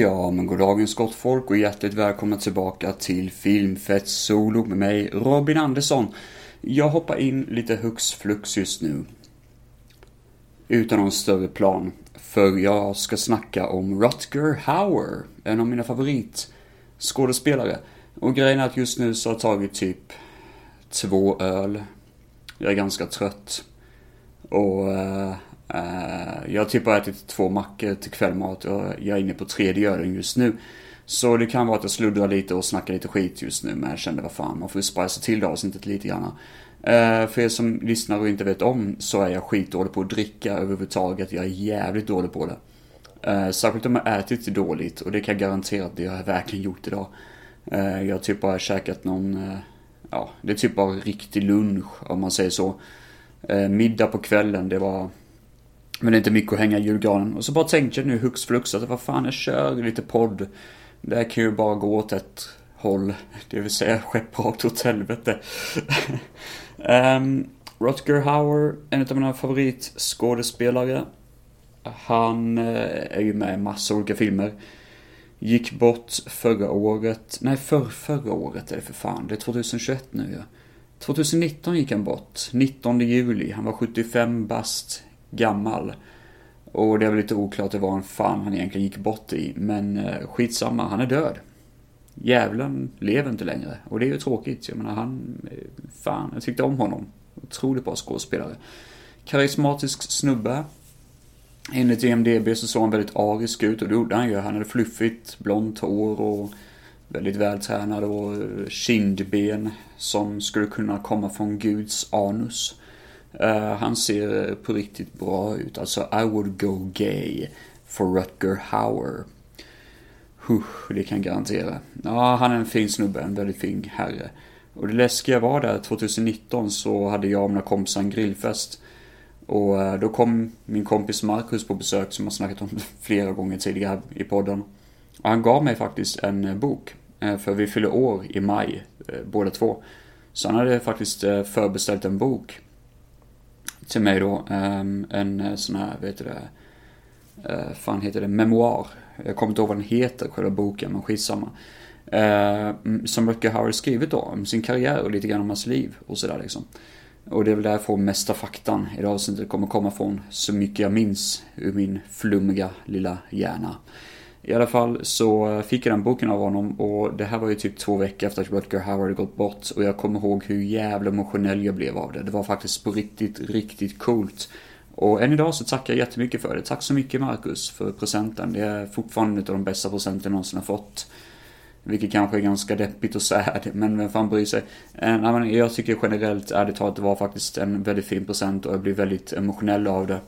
Ja, men goddagens gott folk och hjärtligt välkomna tillbaka till Filmfett Solo med mig Robin Andersson. Jag hoppar in lite hux flux just nu. Utan någon större plan. För jag ska snacka om Rutger Hauer, en av mina favoritskådespelare. Och grejen är att just nu så har jag tagit typ två öl. Jag är ganska trött. Och uh, Eh, jag har typ bara ätit två mackor till kvällmat och jag är inne på tredje ölen just nu. Så det kan vara att jag sluddrar lite och snackar lite skit just nu, men jag kände vad fan, man får ju spicea till det avsnittet lite grann. Eh, för er som lyssnar och inte vet om så är jag skitdålig på att dricka överhuvudtaget. Jag är jävligt dålig på det. Eh, särskilt om jag ätit dåligt och det kan jag garantera att det har jag verkligen gjort idag. Jag har typ bara käkat någon, ja, det är typ bara riktig lunch om man säger så. middag på kvällen, det var men det är inte mycket att hänga i julgranen. Och så bara tänkte jag nu hux flux att vad fan jag kör lite podd. Det här kan ju bara gå åt ett håll. Det vill säga skepp rakt åt helvete. um, Rutger Hauer, en av mina favoritskådespelare. Han eh, är ju med i massa olika filmer. Gick bort förra året. Nej, för, förra året är det för fan. Det är 2021 nu ja. 2019 gick han bort. 19 juli. Han var 75 bast gammal. Och det är väl lite oklart vad en fan han egentligen gick bort i, men eh, skitsamma, han är död. Djävulen lever inte längre och det är ju tråkigt. Jag menar han, eh, fan, jag tyckte om honom. Otroligt bra skådespelare. Karismatisk snubbe. Enligt IMDB så såg han väldigt arisk ut och det gjorde han ju. Han hade fluffigt blont hår och väldigt vältränad och eh, kindben som skulle kunna komma från Guds anus. Uh, han ser på riktigt bra ut. Alltså, I would go gay for Rutger Hauer. Huh, det kan jag garantera. Ja, han är en fin snubbe, en väldigt fin herre. Och det läskiga var där 2019 så hade jag och mina kompisar en grillfest. Och eh, då kom min kompis Marcus på besök som har snackat om flera gånger tidigare i podden. Och han gav mig faktiskt en eh, bok. För vi fyller år i maj, båda två. Så han hade faktiskt förbeställt en bok till mig då. Um, en eh, sån här, vet du det, uh, fan heter det, memoar. Jag kommer inte ihåg vad den heter, själva boken, men skitsamma. Uh, som Rutger Hauer skrivit då, om sin karriär och lite grann om hans liv och sådär liksom. Och det är väl där jag får mesta faktan i det avsnittet. Kommer komma från så mycket jag minns ur min flummiga lilla hjärna. I alla fall så fick jag den boken av honom och det här var ju typ två veckor efter att Rutger Howard gått bort och jag kommer ihåg hur jävla emotionell jag blev av det. Det var faktiskt på riktigt, riktigt coolt. Och än idag så tackar jag jättemycket för det. Tack så mycket Marcus för presenten. Det är fortfarande en av de bästa presenter jag någonsin har fått. Vilket kanske är ganska deppigt och sad, men vem fan bryr sig? Eh, jag tycker generellt, ärligt talat, det var faktiskt en väldigt fin present och jag blev väldigt emotionell av det.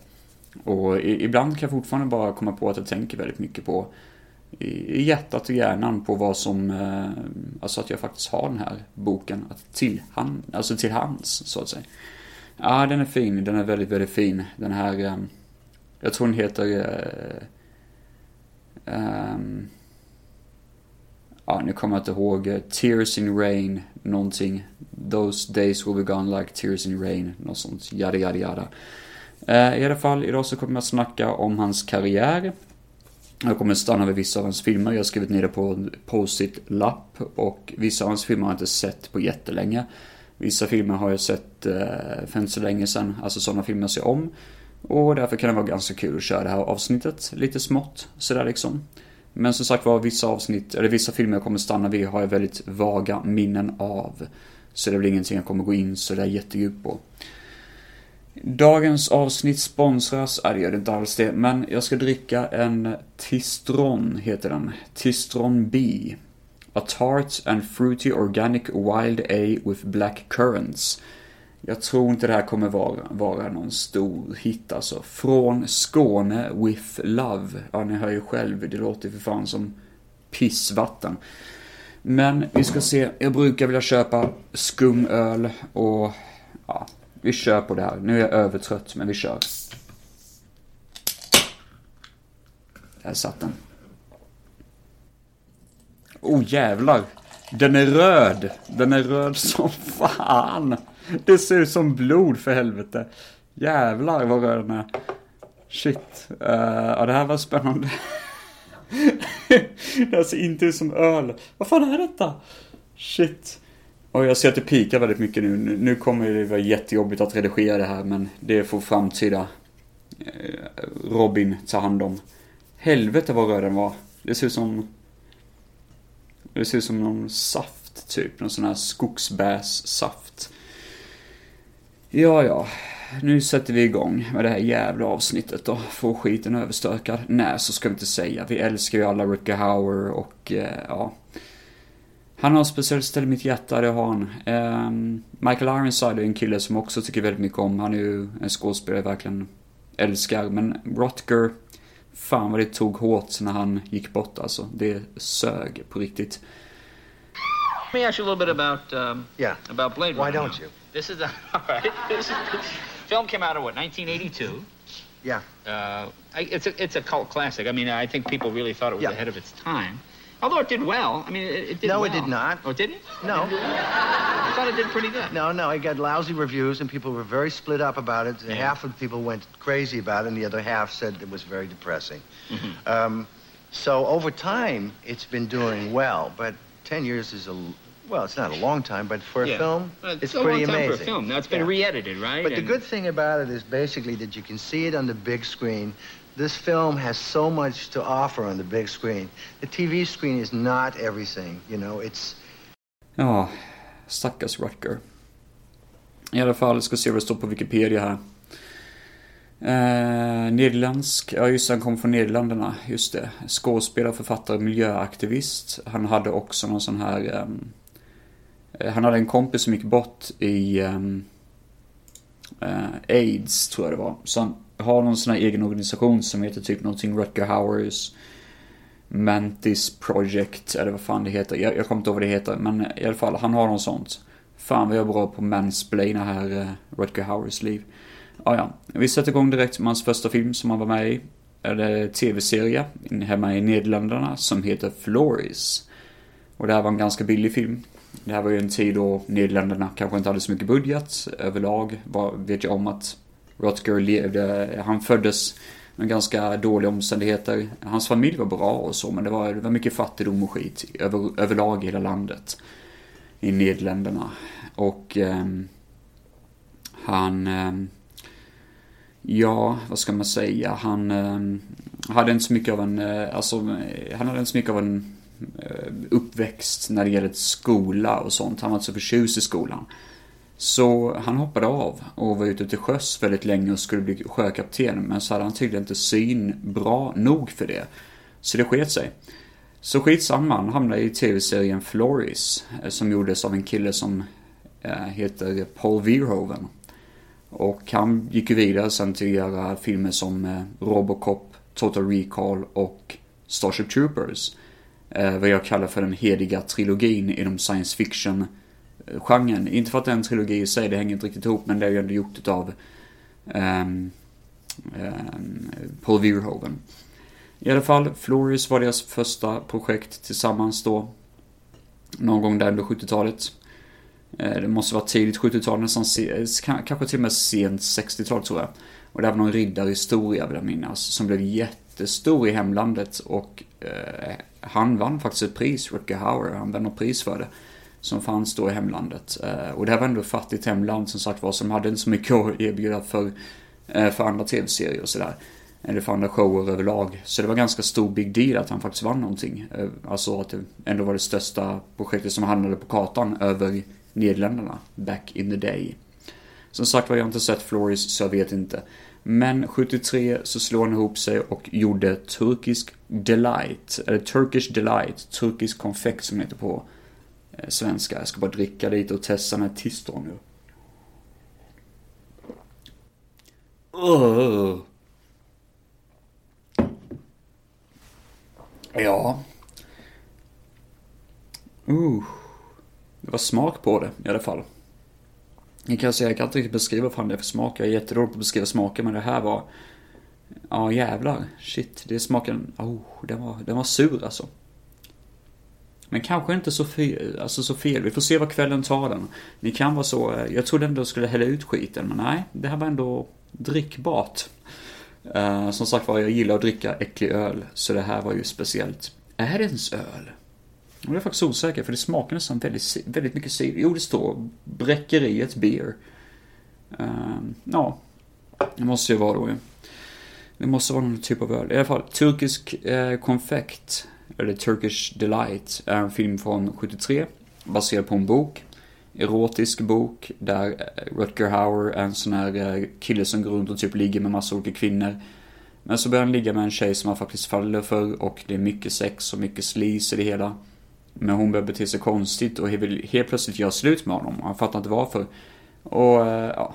Och ibland kan jag fortfarande bara komma på att jag tänker väldigt mycket på i hjärtat och hjärnan på vad som, eh, alltså att jag faktiskt har den här boken att till, hand, alltså till hands, så att säga. Ja, den är fin, den är väldigt, väldigt fin. Den här, eh, jag tror den heter, um, ja, nu kommer jag inte ihåg, Tears in Rain, någonting. Those days will be gone like tears in rain, något sånt, yada yada yada. Eh, I alla fall, idag så kommer jag snacka om hans karriär, jag kommer stanna vid vissa av hans filmer. Jag har skrivit ner det på en post-it-lapp. Och vissa av hans filmer har jag inte sett på jättelänge. Vissa filmer har jag sett eh, för inte så länge sedan. Alltså sådana filmer jag ser om. Och därför kan det vara ganska kul att köra det här avsnittet lite smått. Sådär liksom. Men som sagt var, vissa avsnitt, eller vissa filmer jag kommer stanna vid har jag väldigt vaga minnen av. Så det blir ingenting jag kommer gå in sådär jättedjupt på. Dagens avsnitt sponsras, nej det gör det inte alls det, men jag ska dricka en Tistron, heter den. Tistron B. A tart and fruity organic wild A with black currants. Jag tror inte det här kommer vara, vara någon stor hit alltså. Från Skåne with love. Ja, ni hör ju själv, det låter för fan som pissvatten. Men vi ska se, jag brukar vilja köpa skumöl och ja, vi kör på det här. Nu är jag övertrött, men vi kör. Där satt den. Oh jävlar. Den är röd. Den är röd som fan. Det ser ut som blod för helvete. Jävlar vad röd den är. Shit. Uh, ja, det här var spännande. det ser inte ut som öl. Vad fan är detta? Shit. Och jag ser att det pikar väldigt mycket nu. Nu kommer det vara jättejobbigt att redigera det här men det får framtida eh, Robin ta hand om. Helvete vad röd den var. Det ser ut som... Det ser ut som någon saft typ. Någon sån här skogsbärssaft. Ja, ja. Nu sätter vi igång med det här jävla avsnittet och får skiten överstökad. Nej, så ska vi inte säga. Vi älskar ju alla Ricky Hauer och eh, ja. Han har ett speciellt ställe i mitt hjärta, det har han. Um, Michael Ironside är en kille som också tycker väldigt mycket om. Han är ju en skådespelare jag verkligen älskar. Men Rutger, fan vad det tog hårt när han gick bort alltså. Det sög på riktigt. Let me ask you a little bit about um, Yeah. about Blade Why Runner. don't you? This is a, all right. This is, film came out in what 1982. Yeah. Uh, I, it's a it's a cult classic. I mean, I think people really thought it was Yeah. ahead of its time. Although it did well. I mean, it, it did No, well. it did not. Oh, did it? No. I thought it did pretty good. No, no, it got lousy reviews, and people were very split up about it. Yeah. Half of the people went crazy about it, and the other half said it was very depressing. Mm-hmm. Um, so over time, it's been doing well, but 10 years is a, well, it's not a long time, but for a Yeah. film, Well, it's a pretty long time amazing. for a film. Now it's been Yeah. re-edited, right? But the good thing about it is basically that you can see it on the big screen. This film has so much to offer on the big screen. The TV screen is not everything, you know, it's Ja, stackars Rutger. I alla fall, ska se vad det står på Wikipedia här. Eh, Nederländsk, ja just det, han kom från Nederländerna, just det. Skådespelare, författare, miljöaktivist. Han hade också någon sån här... Ehm, eh, han hade en kompis som gick bort i ehm, eh, AIDS, tror jag det var. Så han har någon sån här egen organisation som heter typ någonting Rutger Howers Mantis Project, eller vad fan det heter. Jag, jag kommer inte ihåg vad det heter, men i alla fall, han har något sånt. Fan vad jag är bra på mansplaina här, uh, Rutger Howers liv. Ah, ja. Vi sätter igång direkt med hans första film som han var med i. Eller tv-serie hemma i Nederländerna som heter Floris. Och det här var en ganska billig film. Det här var ju en tid då Nederländerna kanske inte hade så mycket budget överlag. Var, vet jag om att Rutger levde, han föddes med ganska dåliga omständigheter. Hans familj var bra och så, men det var, det var mycket fattigdom och skit över, överlag i hela landet. I Nederländerna. Och eh, han... Eh, ja, vad ska man säga? Han eh, hade inte så mycket av en... eh, alltså, han hade inte så mycket av en eh, uppväxt när det gäller skola och sånt. Han var inte så förtjust i skolan. Så han hoppade av och var ute till sjöss väldigt länge och skulle bli sjökapten. Men så hade han tydligen inte syn bra nog för det. Så det sket sig. Så skitsamma, han hamnade i tv-serien Floris. Eh, som gjordes av en kille som eh, heter Paul Verhoeven. Och han gick ju vidare sen till att göra filmer som eh, Robocop, Total Recall och Starship Troopers. Vad jag kallar för den heliga trilogin inom science fiction genren. Inte för att det är en trilogi i sig, det hänger inte riktigt ihop, men det är ju ändå gjort utav um, um, Paul Verhoeven. I alla fall, Floris var deras första projekt tillsammans då. Någon gång där under 70-talet. Eh, det måste vara tidigt 70-tal, nästan kanske till och med sent 60-tal tror jag. Och det var någon riddarhistoria vill jag minnas, som blev jättestor i hemlandet och eh, han vann faktiskt ett pris, Rutger Hauer, han vann något pris för det. Som fanns då i hemlandet. Eh, och det här var ändå ett fattigt hemland som sagt var, som hade inte så mycket att erbjuda för, eh, för andra tv-serier och sådär. Eller för andra shower överlag. Så det var ganska stor big deal att han faktiskt vann någonting. Eh, alltså att det ändå var det största projektet som hamnade på kartan över Nederländerna back in the day. Som sagt var, jag har inte sett Floris så jag vet inte. Men 73 så slår han ihop sig och gjorde Turkisk Delight, eller Turkish Delight, turkisk konfekt som det heter på Eh, svenska. Jag ska bara dricka lite och testa med tistor nu. Uh. Ja. Uh. Det var smak på det i alla fall. Jag kan säga, jag kan inte riktigt beskriva vad fan det är för smak. Jag är jättedålig på att beskriva smaker, men det här var... Ja, jävlar. Shit, det smaken... Oh, den var, den var sur alltså. Men kanske inte så fel, alltså så fel. Vi får se vad kvällen tar den. Ni kan vara så... Eh, jag trodde ändå skulle hälla ut skiten, men nej. Det här var ändå drickbart. Uh, som sagt var, jag gillar att dricka äcklig öl, så det här var ju speciellt. Är det ens öl? Jag är faktiskt osäker för det smakar nästan väldigt, väldigt mycket cider. Jo, det står Bräckeriet Beer. Uh, ja, det måste ju vara då ju. Det måste vara någon typ av öl. I alla fall, turkisk eh, konfekt, eller Turkish Delight, är en film från 73, baserad på en bok. Erotisk bok, där eh, Rutger Hauer är en sån här eh, kille som går runt och typ ligger med massa olika kvinnor. Men så börjar han ligga med en tjej som han faktiskt faller för och det är mycket sex och mycket slis i det hela. Men hon börjar bete sig konstigt och vill helt plötsligt göra slut med honom. Han fattar inte varför. Och eh, ja,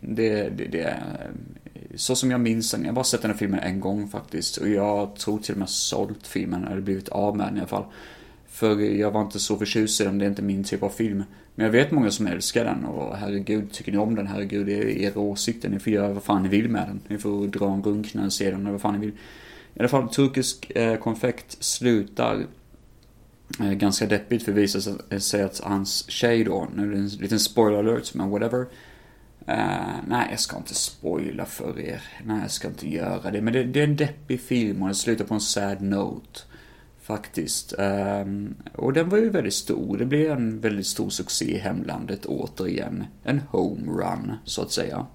det, det, det är så som jag minns den. Jag har bara sett den här filmen en gång faktiskt. Och jag tror till och med sålt filmen, eller blivit av med den i alla fall. För jag var inte så förtjust i den, det är inte min typ av film. Men jag vet många som älskar den och herregud, tycker ni om den? Herregud, det är er åsikter. Ni får göra vad fan ni vill med den. Ni får dra en runk när ni ser den, eller vad fan ni vill. I alla fall, turkisk eh, konfekt slutar eh, ganska deppigt för det visar sig att hans tjej då, nu är det en liten spoiler alert, men whatever. Uh, nej, jag ska inte spoila för er. Nej, jag ska inte göra det. Men det, det är en deppig film och den slutar på en sad note. Faktiskt. Um, och den var ju väldigt stor. Det blev en väldigt stor succé i hemlandet återigen. En homerun, så att säga.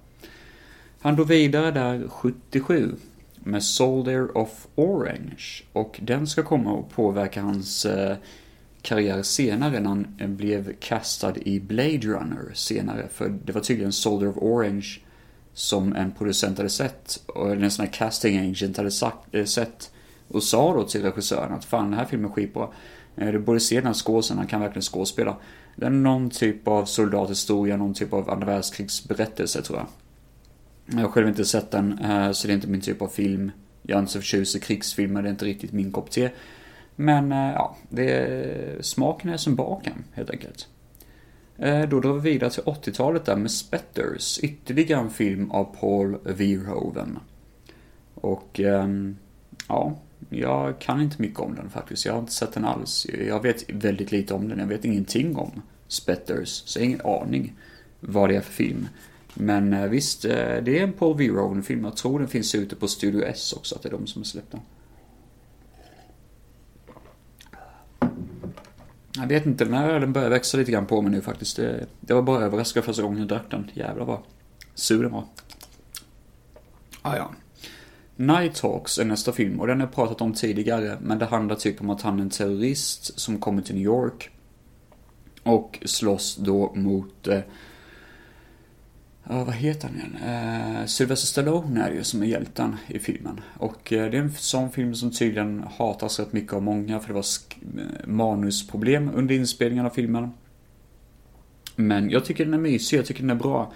Han drog vidare där 77 med Soldier of Orange. Och den ska komma och påverka hans uh, karriär senare när han eh, blev castad i Blade Runner senare. För det var tydligen Soldier of Orange som en producent hade sett, eller en sån här casting agent hade sagt, äh, sett och sa då till regissören att fan den här filmen är skitbra. Eh, du borde se den här skåsen, han kan verkligen skådespela. Det är någon typ av soldathistoria, någon typ av andra världskrigsberättelse tror jag. Jag har själv inte sett den, så det är inte min typ av film. Jag är inte så förtjust i krigsfilmer, det är inte riktigt min kopp te. Men eh, ja, det, smaken är som baken helt enkelt. Eh, då drar vi vidare till 80-talet där med Spetters, ytterligare en film av Paul Verhoeven. Och ehm, ja, jag kan inte mycket om den faktiskt. Jag har inte sett den alls. Jag vet väldigt lite om den. Jag vet ingenting om Spetters, så jag har ingen aning vad det är för film. Men eh, visst, det är en Paul Verhoeven-film. Jag tror den finns ute på Studio S också, att det är de som har släppt den. Jag vet inte, den här ölen börjar växa lite grann på mig nu faktiskt. Det, det var bara överraskad första gången jag drack den. Jävlar vad sur den var. Ah, ja. Nighthawks är nästa film och den har jag pratat om tidigare. Men det handlar typ om att han är en terrorist som kommer till New York. Och slåss då mot eh, Ja, vad heter han igen? Eh, Sylvester Stallone är det ju som är hjälten i filmen. Och eh, det är en sån film som tydligen hatas rätt mycket av många för det var eh, manusproblem under inspelningen av filmen. Men jag tycker den är mysig, jag tycker den är bra.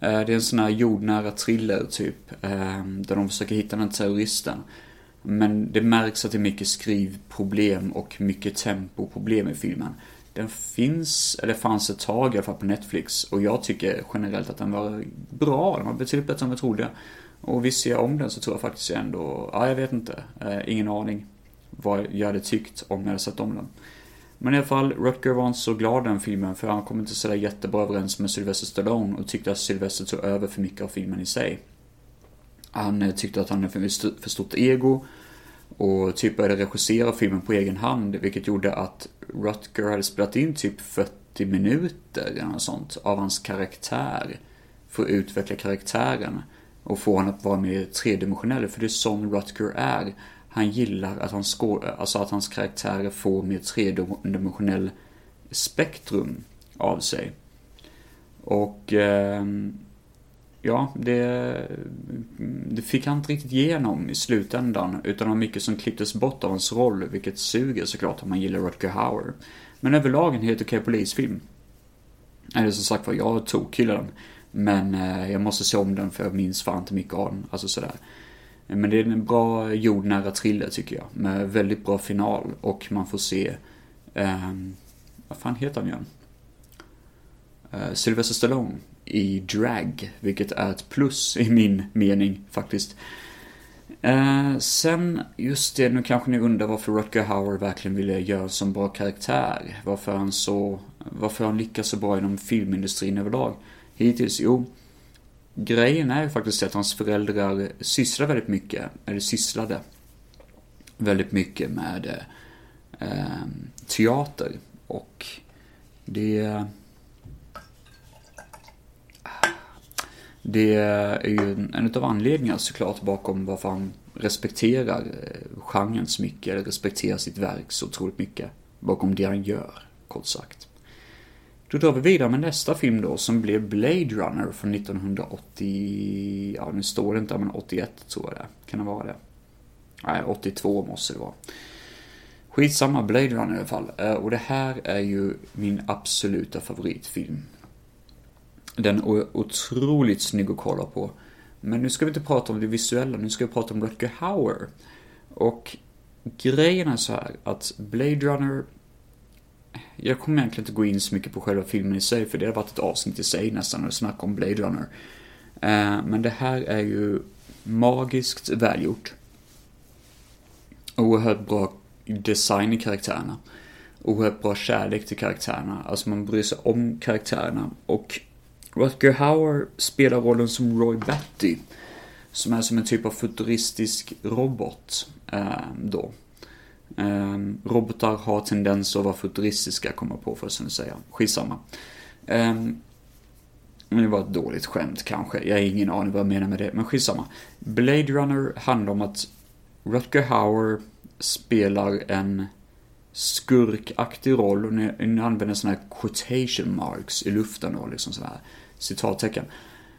Eh, det är en sån här jordnära thriller typ. Eh, där de försöker hitta den terroristen. Men det märks att det är mycket skrivproblem och mycket tempoproblem i filmen. Den finns, eller fanns ett tag i alla fall på Netflix. Och jag tycker generellt att den var bra. Den var betydligt bättre än vad jag trodde. Och visst ser jag om den så tror jag faktiskt ändå, ja jag vet inte. Eh, ingen aning vad jag hade tyckt om jag hade sett om den. Men i alla fall, Rutger var inte så glad den filmen för han kom inte sådär jättebra överens med Sylvester Stallone och tyckte att Sylvester tog över för mycket av filmen i sig. Han eh, tyckte att han hade för stort ego och typ började regissera filmen på egen hand, vilket gjorde att Rutger hade spelat in typ 40 minuter eller något sånt av hans karaktär. För att utveckla karaktären och få honom att vara mer tredimensionell, för det är sån Rutger är. Han gillar att, han skå alltså att hans karaktärer får mer tredimensionell spektrum av sig. Och eh, ja, det, det fick han inte riktigt igenom i slutändan. Utan det var mycket som klipptes bort av hans roll, vilket suger såklart om man gillar Rutger Hauer. Men överlag en helt okej polisfilm. Eller som sagt var, jag tokgillar den. Men eh, jag måste se om den för jag minns fan inte mycket av den. Alltså sådär. Men det är en bra jordnära thriller tycker jag. Med väldigt bra final och man får se... Eh, vad fan heter han igen? Eh, Sylvester Stallone i drag, vilket är ett plus i min mening faktiskt. Eh, sen, just det, nu kanske ni undrar varför Rutger Hauer verkligen ville göra så bra karaktär. Varför han så, varför han lyckas så bra inom filmindustrin överlag. Hittills, jo. Grejen är ju faktiskt att hans föräldrar sysslar väldigt mycket, eller sysslade väldigt mycket med eh, teater. Och det... Det är ju en av anledningarna såklart bakom varför han respekterar eh, genren så mycket, eller respekterar sitt verk så otroligt mycket. Bakom det han gör, kort sagt. Då drar vi vidare med nästa film då som blev Blade Runner från 1980, ja nu står det inte men 81 tror jag det Kan det vara det? Nej, 82 måste det vara. Skitsamma, Blade Runner i alla fall. Eh, och det här är ju min absoluta favoritfilm. Den är otroligt snygg att kolla på. Men nu ska vi inte prata om det visuella, nu ska vi prata om Rutger Hauer. Och grejen är så här att Blade Runner jag kommer egentligen inte gå in så mycket på själva filmen i sig, för det har varit ett avsnitt i sig nästan att snacka om Blade Runner. Eh, men det här är ju magiskt välgjort. Oerhört bra design i karaktärerna. Oerhört bra kärlek till karaktärerna. Alltså man bryr sig om karaktärerna. Och Rutger Hauer spelar rollen som Roy Batty. Som är som en typ av futuristisk robot. Eh, då. Ehm, robotar har tendens att vara futuristiska, kommer jag på för att säga. Skitsamma. Ehm, men det var ett dåligt skämt kanske. Jag har ingen aning vad jag menar med det, men skitsamma. Blade Runner handlar om att Rutger Hauer spelar en skurkaktig roll och ni använder sådana här quotation marks i luften och liksom sådär citattecken.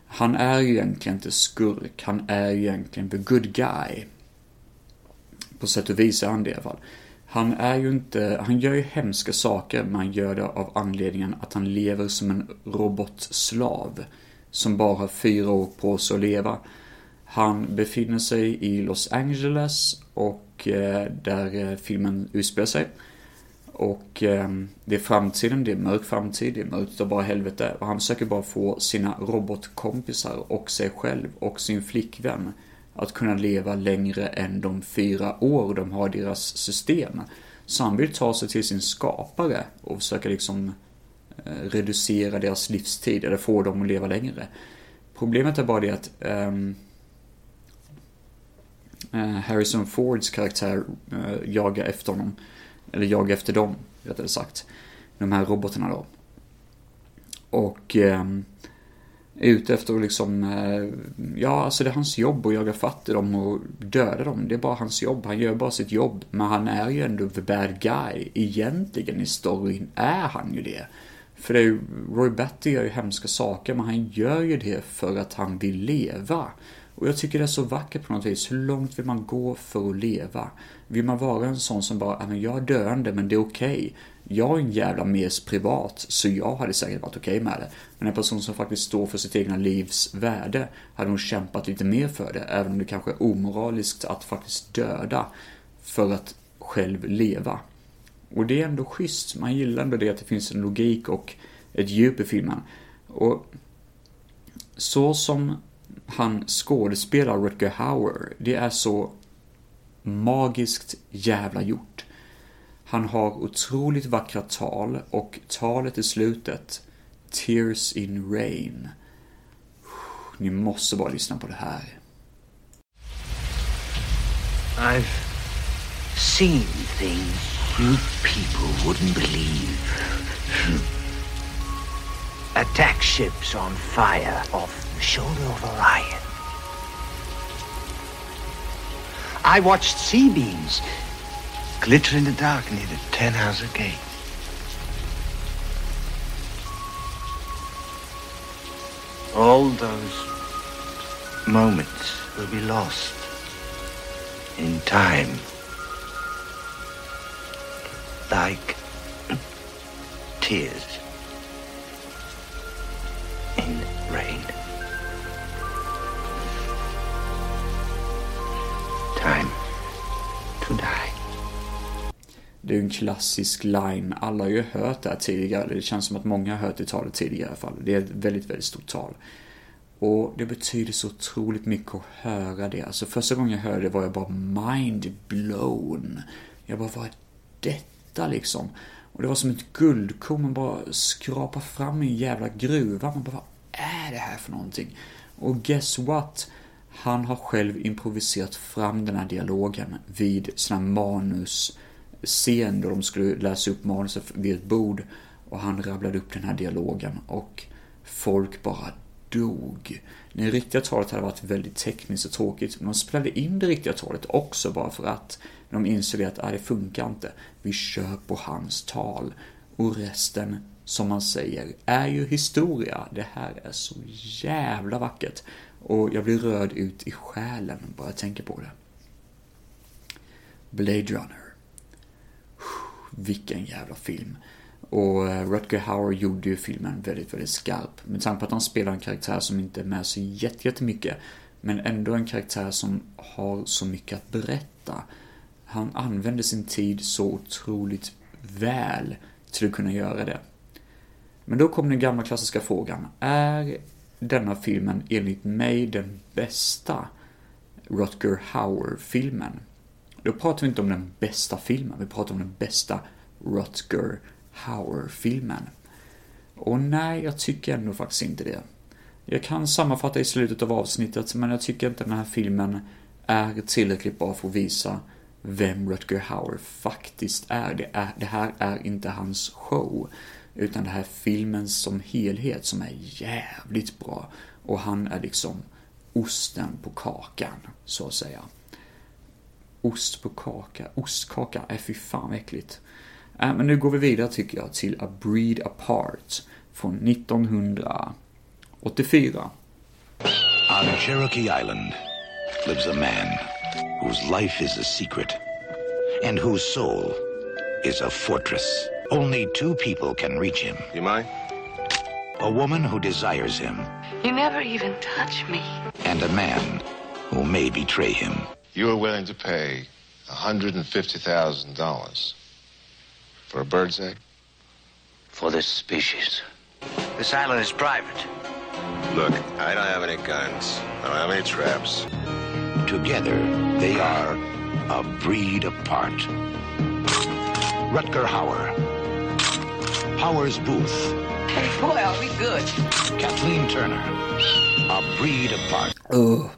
Han är ju egentligen inte skurk, han är ju egentligen the good guy. På sätt och vis är han det i alla fall. Han är ju inte, han gör ju hemska saker, men han gör det av anledningen att han lever som en robotslav. Som bara har fyra år på sig att leva. Han befinner sig i Los Angeles och eh, där eh, filmen utspelar sig. Och eh, det är framtiden, det är mörk framtid, det är mörkt och bara helvete. Och han försöker bara få sina robotkompisar och sig själv och sin flickvän att kunna leva längre än de fyra år de har i deras system. Så han vill ta sig till sin skapare och försöka liksom eh, reducera deras livstid eller få dem att leva längre. Problemet är bara det att ehm, eh, Harrison Fords karaktär eh, jagar efter honom. Eller jaga efter dem, rättare sagt. De här robotarna då. Och eh, är ute efter att liksom, eh, ja alltså det är hans jobb att jaga fatt i dem och döda dem. Det är bara hans jobb, han gör bara sitt jobb. Men han är ju ändå the bad guy. Egentligen i storyn är han ju det. För det är ju, Roy Batty gör ju hemska saker, men han gör ju det för att han vill leva. Och jag tycker det är så vackert på något vis. Hur långt vill man gå för att leva? Vill man vara en sån som bara, jag är döende men det är okej. Okay. Jag är en jävla mes privat, så jag hade säkert varit okej okay med det. Men en person som faktiskt står för sitt egna livs värde hade nog kämpat lite mer för det, även om det kanske är omoraliskt att faktiskt döda för att själv leva. Och det är ändå schysst, man gillar ändå det att det finns en logik och ett djup i filmen. Och så som han skådespelar Rutger Hauer, det är så magiskt jävla gjort. Han har otroligt vackra tal och talet i slutet, Tears in Rain. Ni måste bara lyssna på det här. I've seen things you people wouldn't believe. Attack ships on fire off shoulder of Orion. I watched sea beams glitter in the dark near the Ten Hauser Gate. All those moments will be lost in time. Like tears Det är ju en klassisk line. Alla har ju hört det här tidigare. Det känns som att många har hört det talet tidigare i alla fall. Det är ett väldigt, väldigt stort tal. Och det betyder så otroligt mycket att höra det. Alltså första gången jag hörde det var jag bara mind blown. Jag bara, vad är detta liksom? Och det var som ett guldkorn man bara skrapar fram i en jävla gruva. Man bara, vad är det här för någonting? Och guess what? Han har själv improviserat fram den här dialogen vid sina scen då de skulle läsa upp manuset vid ett bord. Och han rabblade upp den här dialogen och folk bara dog. Det riktiga talet hade varit väldigt tekniskt och tråkigt, men de spelade in det riktiga talet också bara för att de insåg att det funkar inte. Vi kör på hans tal. Och resten, som man säger, är ju historia. Det här är så jävla vackert. Och jag blir rörd ut i själen bara jag tänker på det. Blade Runner. Vilken jävla film. Och eh, Rutger Hauer gjorde ju filmen väldigt, väldigt skarp. Med tanke på att han spelar en karaktär som inte är med så jättemycket. Men ändå en karaktär som har så mycket att berätta. Han använder sin tid så otroligt väl till att kunna göra det. Men då kommer den gamla klassiska frågan. Är denna filmen enligt mig den bästa Rutger Hauer-filmen? Då pratar vi inte om den bästa filmen, vi pratar om den bästa Rutger Hauer-filmen. Och nej, jag tycker ändå faktiskt inte det. Jag kan sammanfatta i slutet av avsnittet, men jag tycker inte den här filmen är tillräckligt bra för att visa vem Rutger Hauer faktiskt är. Det, är. det här är inte hans show, utan det här är filmen som helhet som är jävligt bra. Och han är liksom osten på kakan, så att säga. Ost på kaka, ostkaka, är fy fan äckligt. Äh, men nu går vi vidare tycker jag till A Breed Apart från 1984. On Cherokee Island lives a man whose life is a secret and whose soul is a fortress. Only two people can reach him. You mind? A woman who desires him You never even touch me. and a man who may betray him. You are willing to pay $150,000 for a bird's egg? For this species. This island is private. Look, I don't have any guns. I don't have any traps. Together, they are a breed apart. Rutger Hauer. Hauer's Booth. Hey, Boy, are we good. Kathleen Turner. A breed apart. Ugh.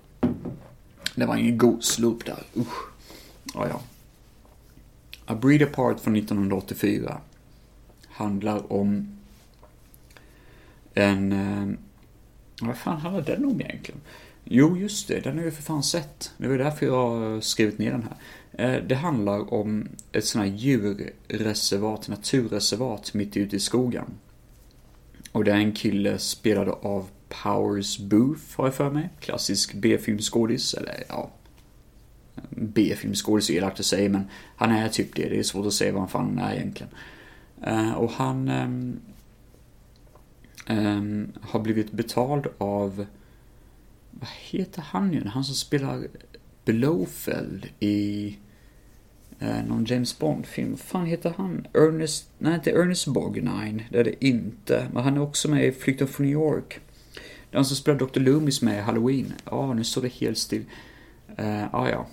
Det var ingen god slurp där. Usch. Ja, ja. A Breed Apart från 1984 handlar om en... Eh, vad fan handlar den om egentligen? Jo, just det, den har jag för fan sett. Det var därför jag har skrivit ner den här. Eh, det handlar om ett sånt här djurreservat, naturreservat mitt ute i skogen. Och det är en kille spelad av Powers Booth, har jag för mig. Klassisk B-filmskådis, eller ja... B-filmskådis är elakt att säga, men han är typ det. Det är svårt att säga vad han fan är egentligen. Eh, och han um, um, har blivit betald av... Vad heter han nu? Han som spelar Blowfeld i eh, någon James Bond-film. Vad fan heter han? Ernest... Nej, inte Ernest Borgnine. Det är det inte. Men han är också med i Flykten från New York. Den som spelar Dr. Loomis med i Halloween. Ja, nu står det helt still. Uh, ah, ja.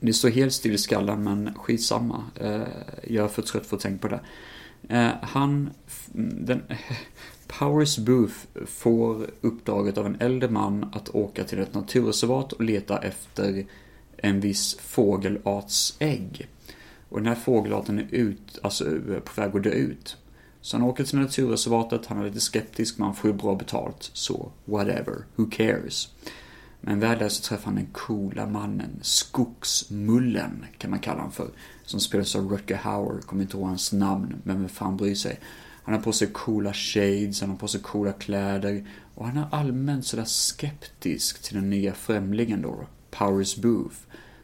Det står helt still i skallen, men skitsamma. Uh, jag är för trött för att tänka på det. Uh, han... Den, Powers Booth får uppdraget av en äldre man att åka till ett naturreservat och leta efter en viss fågelarts ägg. Och den här fågelarten är ut, alltså på väg att dö ut. Så han åker till naturreservatet, han är lite skeptisk, men han får ju bra betalt. Så, whatever, who cares? Men väl där så träffar han den coola mannen, Skogsmullen kan man kalla honom för. Som spelas av Rutger Hauer, kommer inte ihåg hans namn, men vem fan bryr sig. Han har på sig coola shades, han har på sig coola kläder och han är allmänt sådär skeptisk till den nya främlingen då, Powers Booth.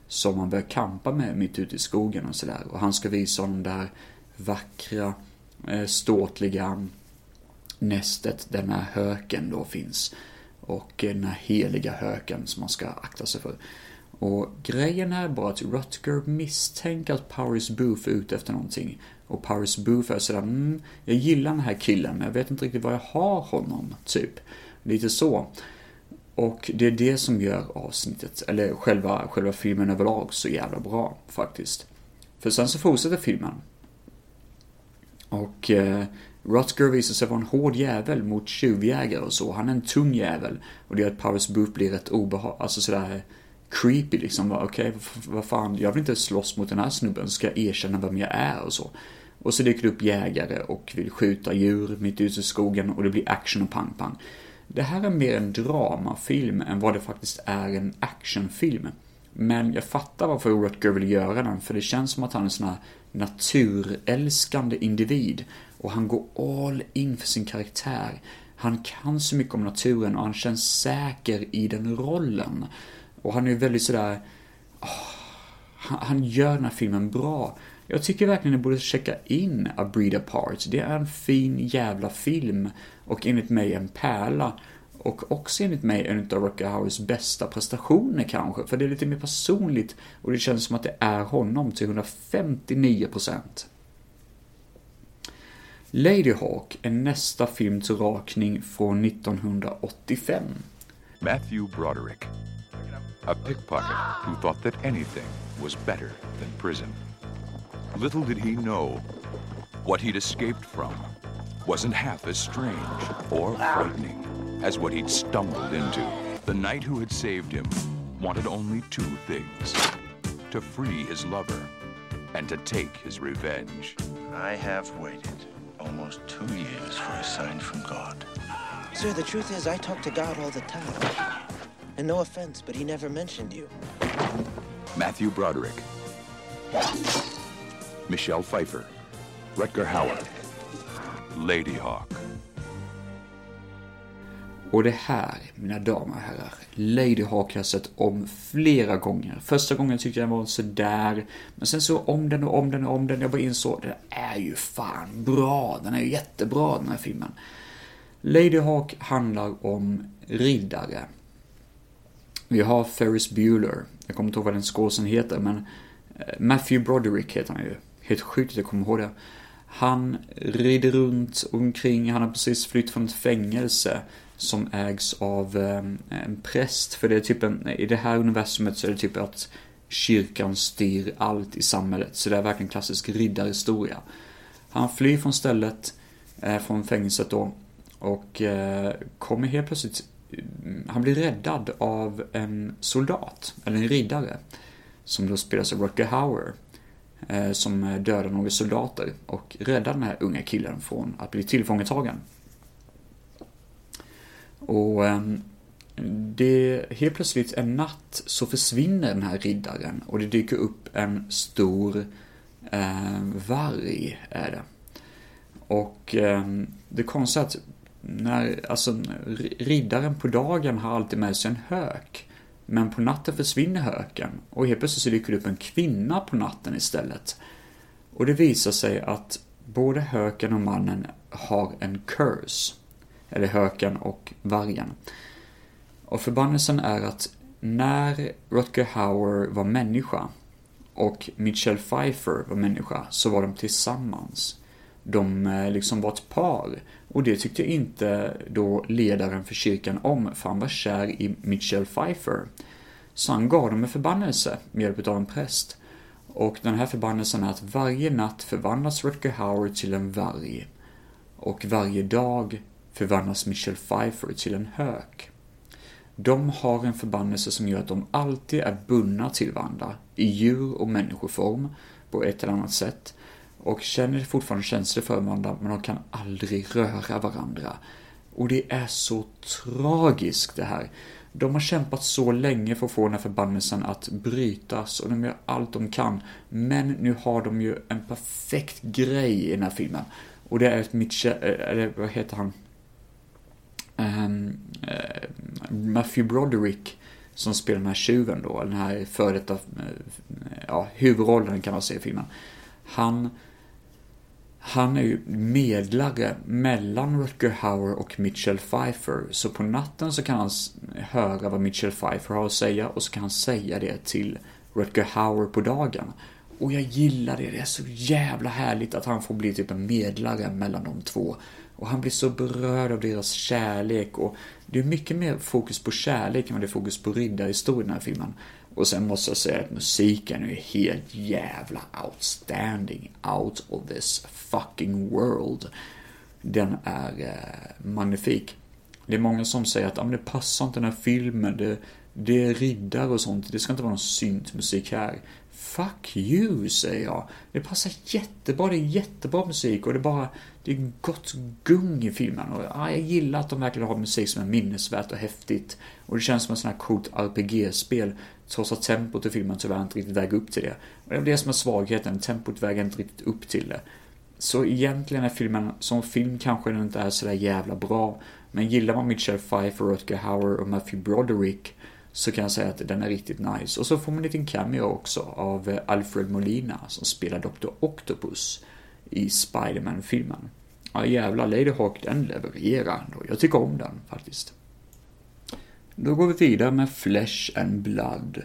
Som han börjar kampa med mitt ute i skogen och sådär. Och han ska visa honom det här vackra, Eh, ståtliga nästet där den här höken då finns. Och den här heliga höken som man ska akta sig för. Och grejen är bara att Rutger misstänker att Powers Booth är ute efter någonting. Och Powers Booth är sådär, mm, jag gillar den här killen men jag vet inte riktigt var jag har honom, typ. Lite så. Och det är det som gör avsnittet, eller själva, själva filmen överlag så jävla bra faktiskt. För sen så fortsätter filmen. Och eh, Rutger visar sig vara en hård jävel mot tjuvjägare och så. Han är en tung jävel. Och det gör att Powers Booth blir rätt obehaglig, alltså sådär creepy liksom. Okej, okay, vad fan, jag vill inte slåss mot den här snubben, ska jag erkänna vem jag är och så. Och så dyker det upp jägare och vill skjuta djur mitt ute i skogen och det blir action och pang-pang. Det här är mer en dramafilm än vad det faktiskt är en actionfilm. Men jag fattar varför Rutger vill göra den, för det känns som att han är en sån här naturälskande individ. Och han går all in för sin karaktär. Han kan så mycket om naturen och han känns säker i den rollen. Och han är väldigt sådär... Oh, han, han gör den här filmen bra. Jag tycker verkligen ni borde checka in A Breed Apart. Det är en fin jävla film och enligt mig en pärla. Och också enligt mig en av Rocky Howers bästa prestationer kanske, för det är lite mer personligt och det känns som att det är honom till 159%. Lady Hawk är nästa film till rakning från 1985. Matthew Broderick. A pickpocket who thought that anything was better than prison. Little did he know what he'd escaped from wasn't half as strange or frightening as what he'd stumbled into. The knight who had saved him wanted only two things to free his lover and to take his revenge. I have waited almost two years for a sign from God. Sir, the truth is, I talk to God all the time. And no offense, but he never mentioned you. Matthew Broderick. Michelle Pfeiffer. Rutger Hauer. Lady Hawk. Och det här, mina damer och herrar, Lady Hawk har jag sett om flera gånger. Första gången tyckte jag den var sådär, men sen så om den och om den och om den, jag bara insåg, den är ju fan bra, den är ju jättebra den här filmen. Lady Hawk handlar om riddare. Vi har Ferris Bueller, jag kommer inte ihåg vad den skådisen heter, men eh, Matthew Broderick heter han ju. Helt sjukt att jag kommer ihåg det. Han rider runt omkring, han har precis flytt från ett fängelse som ägs av ehm, en präst. För det är typ en, i det här universumet så är det typ att kyrkan styr allt i samhället. Så det är verkligen klassisk riddarhistoria. Han flyr från stället, eh, från fängelset då, och eh, kommer helt plötsligt, mm, han blir räddad av en soldat, eller en riddare, som då spelas av Rutger Hauer, eh, som dödar några soldater och räddar den här unga killen från att bli tillfångatagen. Och ehm, det, helt plötsligt en natt så försvinner den här riddaren och det dyker upp en stor eh, varg, är det. Och eh, det konstiga är att när, alltså, riddaren på dagen har alltid med sig en hök. Men på natten försvinner höken och helt plötsligt så dyker det upp en kvinna på natten istället. Och det visar sig att både höken och mannen har en curse eller höken och vargen. Och förbannelsen är att när Rutger Hauer var människa och Michelle Pfeiffer var människa så var de tillsammans. De eh, liksom var ett par. Och det tyckte inte då ledaren för kyrkan om, för han var kär i Michelle Pfeiffer. Så han gav dem en förbannelse med hjälp av en präst. Och den här förbannelsen är att varje natt förvandlas Rutger Hauer till en varg. Och varje dag förvandlas Michelle Pfeiffer till en hök. De har en förbannelse som gör att de alltid är bundna till varandra i djur och människoform på ett eller annat sätt och känner fortfarande känslor för varandra men de kan aldrig röra varandra. Och det är så tragiskt det här. De har kämpat så länge för att få den här förbannelsen att brytas och de gör allt de kan. Men nu har de ju en perfekt grej i den här filmen. Och det är ett Mitchell, eh, eller vad heter han? Um, uh, Matthew Broderick som spelar den här tjuven då, den här före detta, eh, ja, huvudrollen kan man säga i filmen. Han, han är ju medlare mellan Rutger Hauer och Mitchell Pfeiffer. Så på natten så kan han höra vad Mitchell Pfeiffer har att säga och så kan han säga det till Rutger Hauer på dagen. Och jag gillar det, det är så jävla härligt att han får bli typ en medlare mellan de två. Och han blir så berörd av deras kärlek och det är mycket mer fokus på kärlek än vad det är fokus på riddarhistorien i den här filmen. Och sen måste jag säga att musiken är helt jävla outstanding. Out of this fucking world. den är eh, magnifik. Det är många som säger att ah, men det passar inte den här filmen, det, det är riddare och sånt, det ska inte vara någon syntmusik här. Fuck you, säger jag. Det passar jättebra, det är jättebra musik och det är bara, det är gott gung i filmen. Och ja, jag gillar att de verkligen har musik som är minnesvärt och häftigt. Och det känns som ett sånt här coolt RPG-spel, trots att tempot i filmen tyvärr inte riktigt väger upp till det. Och det är det som är svagheten, tempot väger inte riktigt upp till det. Så egentligen är filmen, som film kanske den inte är sådär jävla bra, men gillar man Michelle Pfeiffer, Rutger Hauer och Matthew Broderick så kan jag säga att den är riktigt nice. Och så får man en liten cameo också av eh, Alfred Molina som spelar Dr. Octopus i Spiderman-filmen. Ja jävlar, Lady Hawk den levererar ändå. Jag tycker om den faktiskt. Då går vi vidare med Flesh and Blood.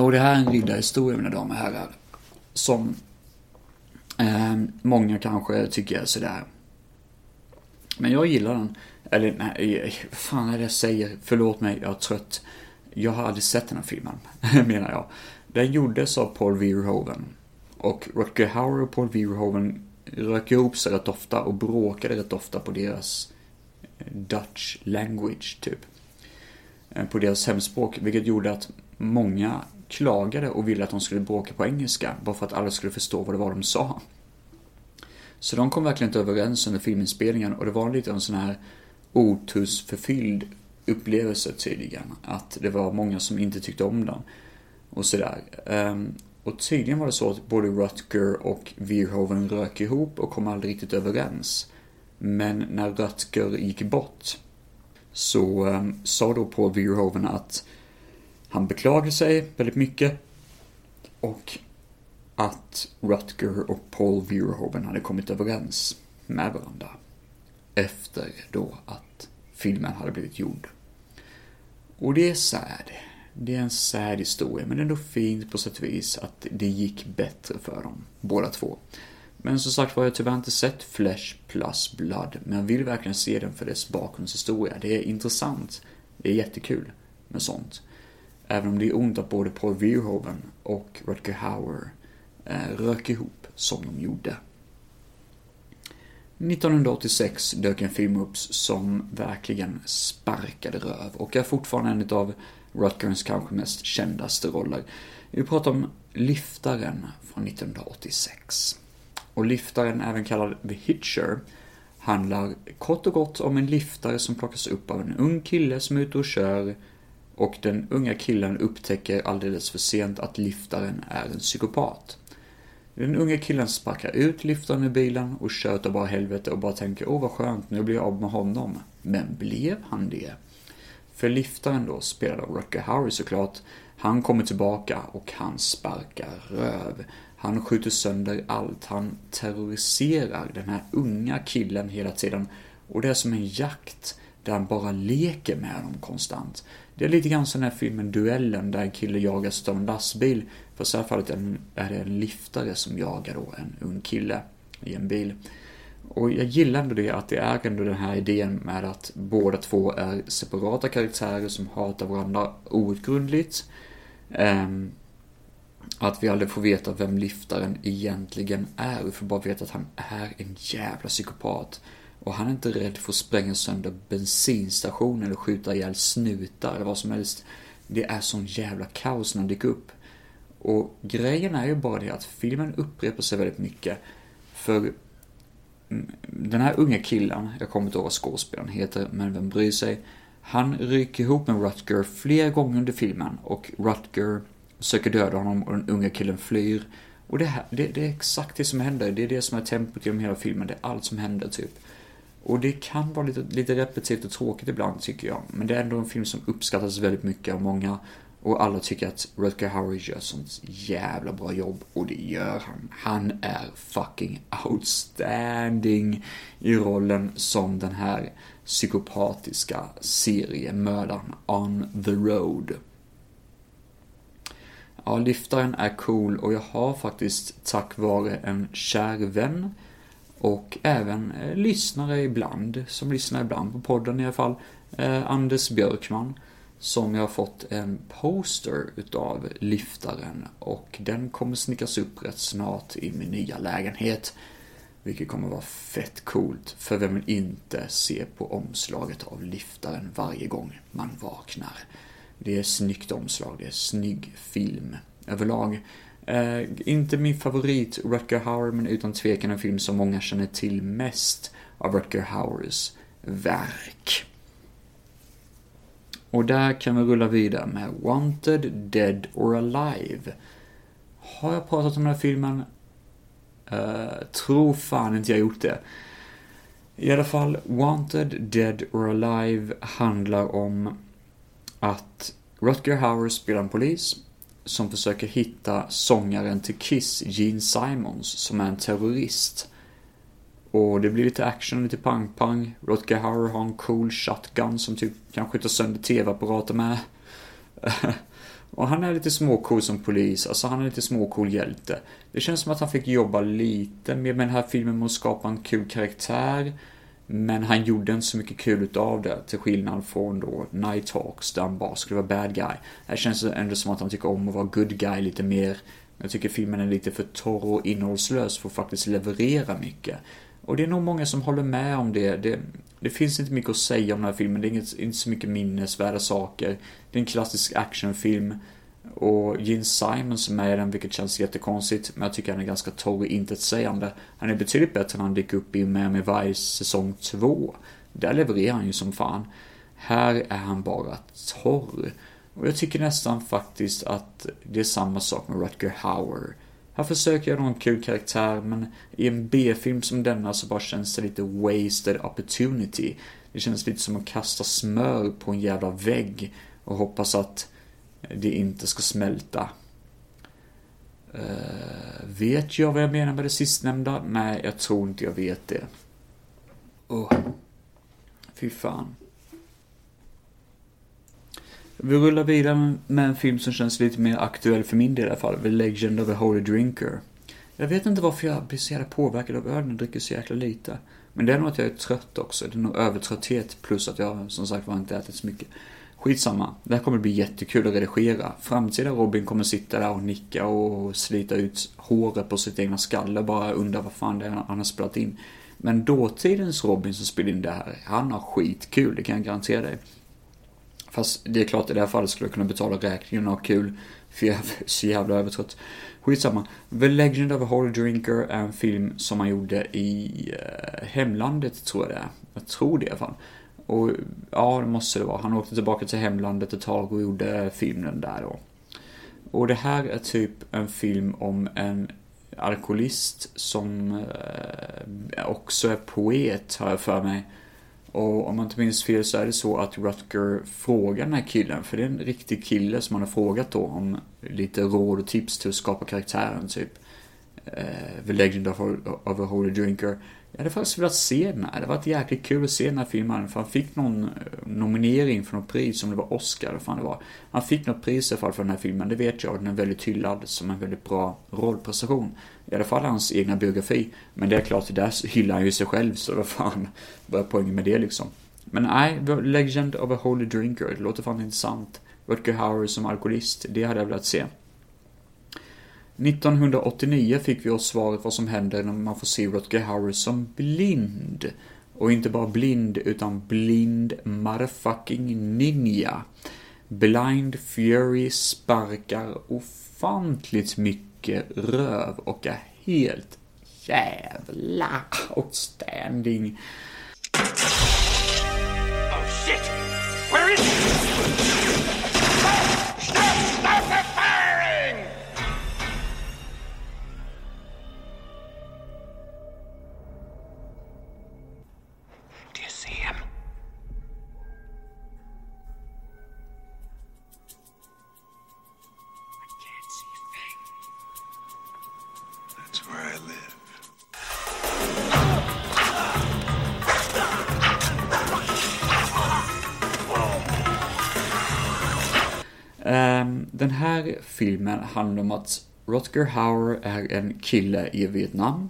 Och det här är en riddarhistoria mina damer och herrar. Som eh, många kanske tycker är sådär. Men jag gillar den. Eller nej, vad fan är det jag säger? Förlåt mig, jag är trött. Jag har aldrig sett den här filmen, menar jag. Den gjordes av Paul Verhoeven. Och Rutger Hauer och Paul Verhoeven rök ihop sig rätt ofta och bråkade rätt ofta på deras eh, Dutch language, typ. Eh, på deras hemspråk, vilket gjorde att många klagade och ville att de skulle bråka på engelska, bara för att alla skulle förstå vad det var de sa. Så de kom verkligen inte överens under filminspelningen och det var lite en sån här otursförfylld upplevelse tydligen. Att det var många som inte tyckte om den. Och sådär. Ehm, och tydligen var det så att både Rutger och Verhoeven rök ihop och kom aldrig riktigt överens. Men när Rutger gick bort så um, sa då Paul Verhoeven att han beklagade sig väldigt mycket och att Rutger och Paul Verhoeven hade kommit överens med varandra efter då att filmen hade blivit gjord. Och det är sad. Det är en sad historia, men ändå fint på sätt och vis att det gick bättre för dem, båda två. Men som sagt var, jag har tyvärr inte sett Flesh plus Blood, men jag vill verkligen se den för dess bakgrundshistoria. Det är intressant. Det är jättekul med sånt. Även om det är ont att både Paul Verhoeven och Rutger Hauer eh, rök ihop som de gjorde. 1986 dök en film upp som verkligen sparkade röv och är fortfarande en av Rutgers kanske mest kändaste roller. Vi pratar om Lyftaren från 1986. Och Lyftaren, även kallad The Hitcher, handlar kort och gott om en liftare som plockas upp av en ung kille som är ute och kör och den unga killen upptäcker alldeles för sent att liftaren är en psykopat. Den unga killen sparkar ut liftaren i bilen och tjötar bara helvete och bara tänker åh vad skönt, nu blir jag av med honom. Men blev han det? För liftaren då, spelad av Rucker Harry såklart, han kommer tillbaka och han sparkar röv. Han skjuter sönder allt, han terroriserar den här unga killen hela tiden. Och det är som en jakt där han bara leker med honom konstant. Det är lite grann som den här filmen Duellen där en kille jagas av en lastbil. Fast i det här fallet är det en liftare som jagar då en ung kille i en bil. Och jag gillar ändå det att det är ändå den här idén med att båda två är separata karaktärer som hatar varandra outgrundligt. Um, att vi aldrig får veta vem liftaren egentligen är. Vi får bara veta att han är en jävla psykopat. Och han är inte rädd för att spränga sönder bensinstationer eller skjuta ihjäl snutar eller vad som helst. Det är sån jävla kaos när han dyker upp. Och grejen är ju bara det att filmen upprepar sig väldigt mycket. För den här unga killen, jag kommer inte ihåg vad skådespelaren heter, men vem bryr sig. Han ryker ihop med Rutger flera gånger under filmen och Rutger söker döda honom och den unga killen flyr. Och det, här, det, det är exakt det som händer, det är det som är tempot genom hela filmen, det är allt som händer typ. Och det kan vara lite, lite repetitivt och tråkigt ibland tycker jag. Men det är ändå en film som uppskattas väldigt mycket av många. Och alla tycker att Rutger Hauer gör sånt jävla bra jobb. Och det gör han. Han är fucking outstanding i rollen som den här psykopatiska seriemördaren on the road. Ja, lyftaren är cool och jag har faktiskt tack vare en kär vän och även eh, lyssnare ibland, som lyssnar ibland på podden i alla fall, eh, Anders Björkman, som jag har fått en poster utav lyftaren och den kommer snickas upp rätt snart i min nya lägenhet. Vilket kommer vara fett coolt, för vem vill inte se på omslaget av liftaren varje gång man vaknar? Det är snyggt omslag, det är snygg film överlag. Eh, inte min favorit Rutger Hauer, men utan tvekan en film som många känner till mest av Rutger Hauers verk. Och där kan vi rulla vidare med Wanted, Dead or Alive. Har jag pratat om den här filmen? Uh, tror fan inte jag gjort det. I alla fall, Wanted, Dead or Alive handlar om att Rutger Hauer spelar en polis som försöker hitta sångaren till Kiss, Gene Simons, som är en terrorist. Och det blir lite action, lite pang-pang. Rutger Hauer har en cool shotgun som typ kan skjuta sönder tv-apparater med. och han är lite småcool som polis, alltså han är lite småcool hjälte. Det känns som att han fick jobba lite mer med den här filmen med att skapa en kul karaktär. Men han gjorde inte så mycket kul utav det, till skillnad från då Nighthawks, där han bara skulle vara bad guy. Här känns det ändå som att han tycker om att vara good guy lite mer. Jag tycker filmen är lite för torr och innehållslös för att faktiskt leverera mycket. Och det är nog många som håller med om det. det. Det, finns inte mycket att säga om den här filmen, det är inget, inte så mycket minnesvärda saker. Det är en klassisk actionfilm. Och Gene Simons med i den, vilket känns jättekonstigt, men jag tycker han är ganska torr och intetsägande. Han är betydligt bättre än han dyker upp i Miami Vice säsong 2. Där levererar han ju som fan. Här är han bara torr. Och jag tycker nästan faktiskt att det är samma sak med Rutger Hauer. Här försöker jag någon en kul karaktär, men i en B-film som denna så bara känns det lite wasted opportunity. Det känns lite som att kasta smör på en jävla vägg och hoppas att det inte ska smälta. Uh, vet jag vad jag menar med det sistnämnda? Nej, jag tror inte jag vet det. Oh. Fy fan. Vi rullar vidare med en film som känns lite mer aktuell för min del i alla fall. The Legend of the Holy Drinker. Jag vet inte varför jag blir så jävla påverkad av öl och dricker så jäkla lite. Men det är nog att jag är trött också. Det är nog övertrötthet plus att jag som sagt var inte ätit så mycket. Skitsamma. Det här kommer bli jättekul att redigera. Framtida Robin kommer sitta där och nicka och slita ut håret på sitt egna skalle bara undra vad fan det är han har spelat in. Men dåtidens Robin som spelade in det här, han har skitkul, det kan jag garantera dig. Fast det är klart i det här fallet skulle jag kunna betala räkningen och ha kul. För jag är så jävla övertrött. Skitsamma. The Legend of a Holy Drinker är en film som man gjorde i eh, hemlandet tror jag det är. Jag tror det i alla fall. Och ja, det måste det vara. Han åkte tillbaka till hemlandet ett tag och gjorde filmen där då. Och det här är typ en film om en alkoholist som eh, också är poet, har jag för mig. Och om man inte minns fel så är det så att Rutger frågar den här killen, för det är en riktig kille som han har frågat då om lite råd och tips till att skapa karaktären typ. Uh, The Legend of, of a Holy Drinker. Jag hade faktiskt velat se den här. Det hade varit jäkligt kul att se den här filmen. För han fick någon eh, nominering för något pris, om det var Oscar eller fan det var. Han fick något pris i alla fall för den här filmen, det vet jag. Den är väldigt hyllad som en väldigt bra rollprestation. I alla fall hans egna biografi. Men det är klart, där hyllar han ju sig själv, så vad fan, vad är poängen med det liksom? Men nej, Legend of a Holy Drinker, det låter fan intressant. Rutger Hauer som alkoholist, det hade jag velat se. 1989 fick vi oss svaret vad som händer när man får se Rutger Hauer som blind. Och inte bara blind, utan blind motherfucking ninja. Blind Fury sparkar ofantligt mycket röv och är helt jävla outstanding. Oh shit! Where is he? Den här filmen handlar om att Rutger Hauer är en kille i Vietnam.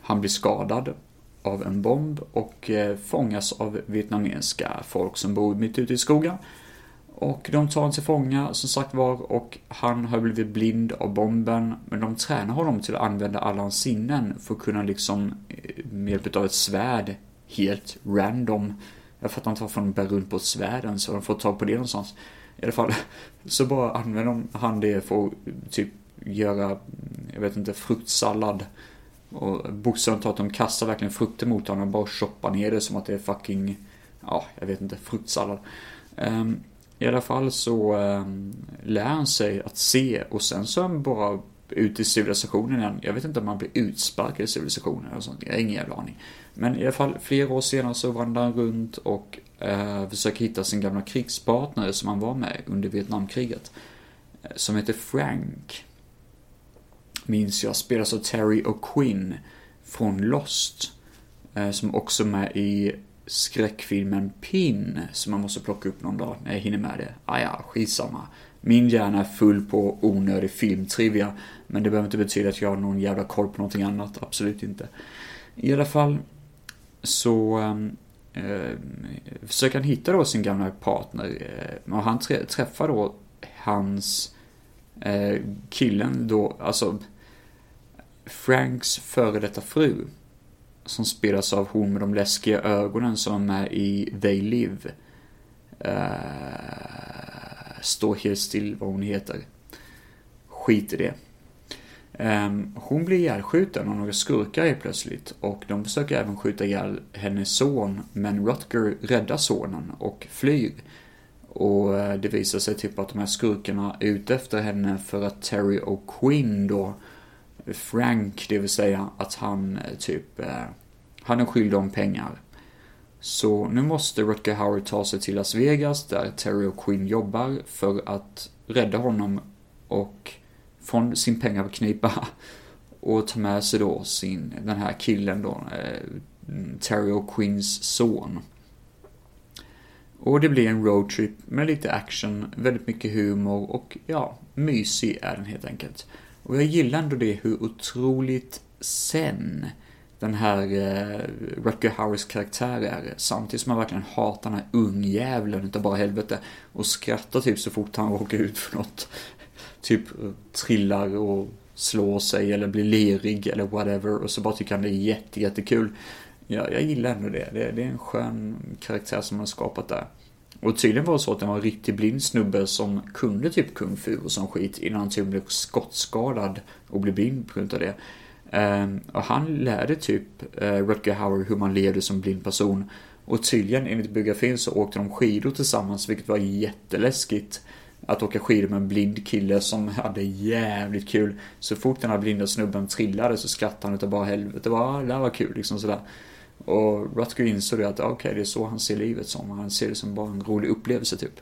Han blir skadad av en bomb och eh, fångas av vietnamesiska folk som bor mitt ute i skogen. Och de tar honom till fånga, som sagt var, och han har blivit blind av bomben. Men de tränar honom till att använda alla hans sinnen för att kunna liksom, eh, med hjälp av ett svärd, helt random. Jag fattar inte varför de bär runt på svärden, så de får tag på det någonstans. I alla fall, så bara använder han det för att typ göra, jag vet inte, fruktsallad. Och bokstavligt talat, de kastar verkligen frukter mot honom och bara choppar ner det som att det är fucking, ja, jag vet inte, fruktsallad. Um, I alla fall så um, lär han sig att se och sen så är han bara ut i civilisationen igen. Jag vet inte om han blir utsparkad i civilisationen eller sånt. Jag har ingen jävla aning. Men i alla fall, flera år senare så vandrar han runt och eh, försöker hitta sin gamla krigspartner som han var med under Vietnamkriget. Eh, som heter Frank. Minns jag, spelas av Terry O'Quinn från Lost. Eh, som också är med i skräckfilmen Pin, som man måste plocka upp någon dag när jag hinner med det. Ah, ja, skitsamma. Min hjärna är full på onödig filmtrivia, men det behöver inte betyda att jag har någon jävla koll på någonting annat, absolut inte. I alla fall så ehm, eh, försöker han hitta då sin gamla partner, eh, och han träffar då hans eh, killen då, alltså Franks före detta fru som spelas av hon med de läskiga ögonen som är i They Live. Uh, står helt still vad hon heter. Skit i det. Ehm, hon blir ihjälskjuten av några skurkar helt plötsligt och de försöker även skjuta ihjäl hennes son men Rutger räddar sonen och flyr. Och eh, det visar sig typ att de här skurkarna är ute efter henne för att Terry O'Quinn då Frank, det vill säga att han eh, typ, eh, han är skyldig om pengar. Så nu måste Rutger Howard ta sig till Las Vegas där Terry och Quinn jobbar för att rädda honom och från sin pengaknipa och tar med sig då sin, den här killen då, eh, Terry O'Quinns son. Och det blir en roadtrip med lite action, väldigt mycket humor och ja, mysig är den helt enkelt. Och jag gillar ändå det hur otroligt sen den här eh, Rutger Howers karaktär är. Samtidigt som man verkligen hatar den här ungjävlen utav bara helvete. Och skrattar typ så fort han råkar ut för något. Typ eh, trillar och slår sig eller blir lerig eller whatever. Och så bara tycker han det är jätte, jättekul. Ja, jag gillar ändå det. det. Det är en skön karaktär som man har skapat där. Och tydligen var det så att det var en riktigt blind snubbe som kunde typ kung fu och sån skit innan han typ blev skottskadad och blev blind på grund av det. Ehm, och han lärde typ eh, Rutger Hauer hur man levde som blind person. Och tydligen enligt biografin så åkte de skidor tillsammans vilket var jätteläskigt. Att åka skidor med en blind kille som hade jävligt kul. Så fort den här blinda snubben trillade så skrattade han utav bara helvete. Det var, ah, det var kul liksom sådär. Och Rutger insåg att ah, okej, okay, det är så han ser livet som. Han ser det som bara en rolig upplevelse typ.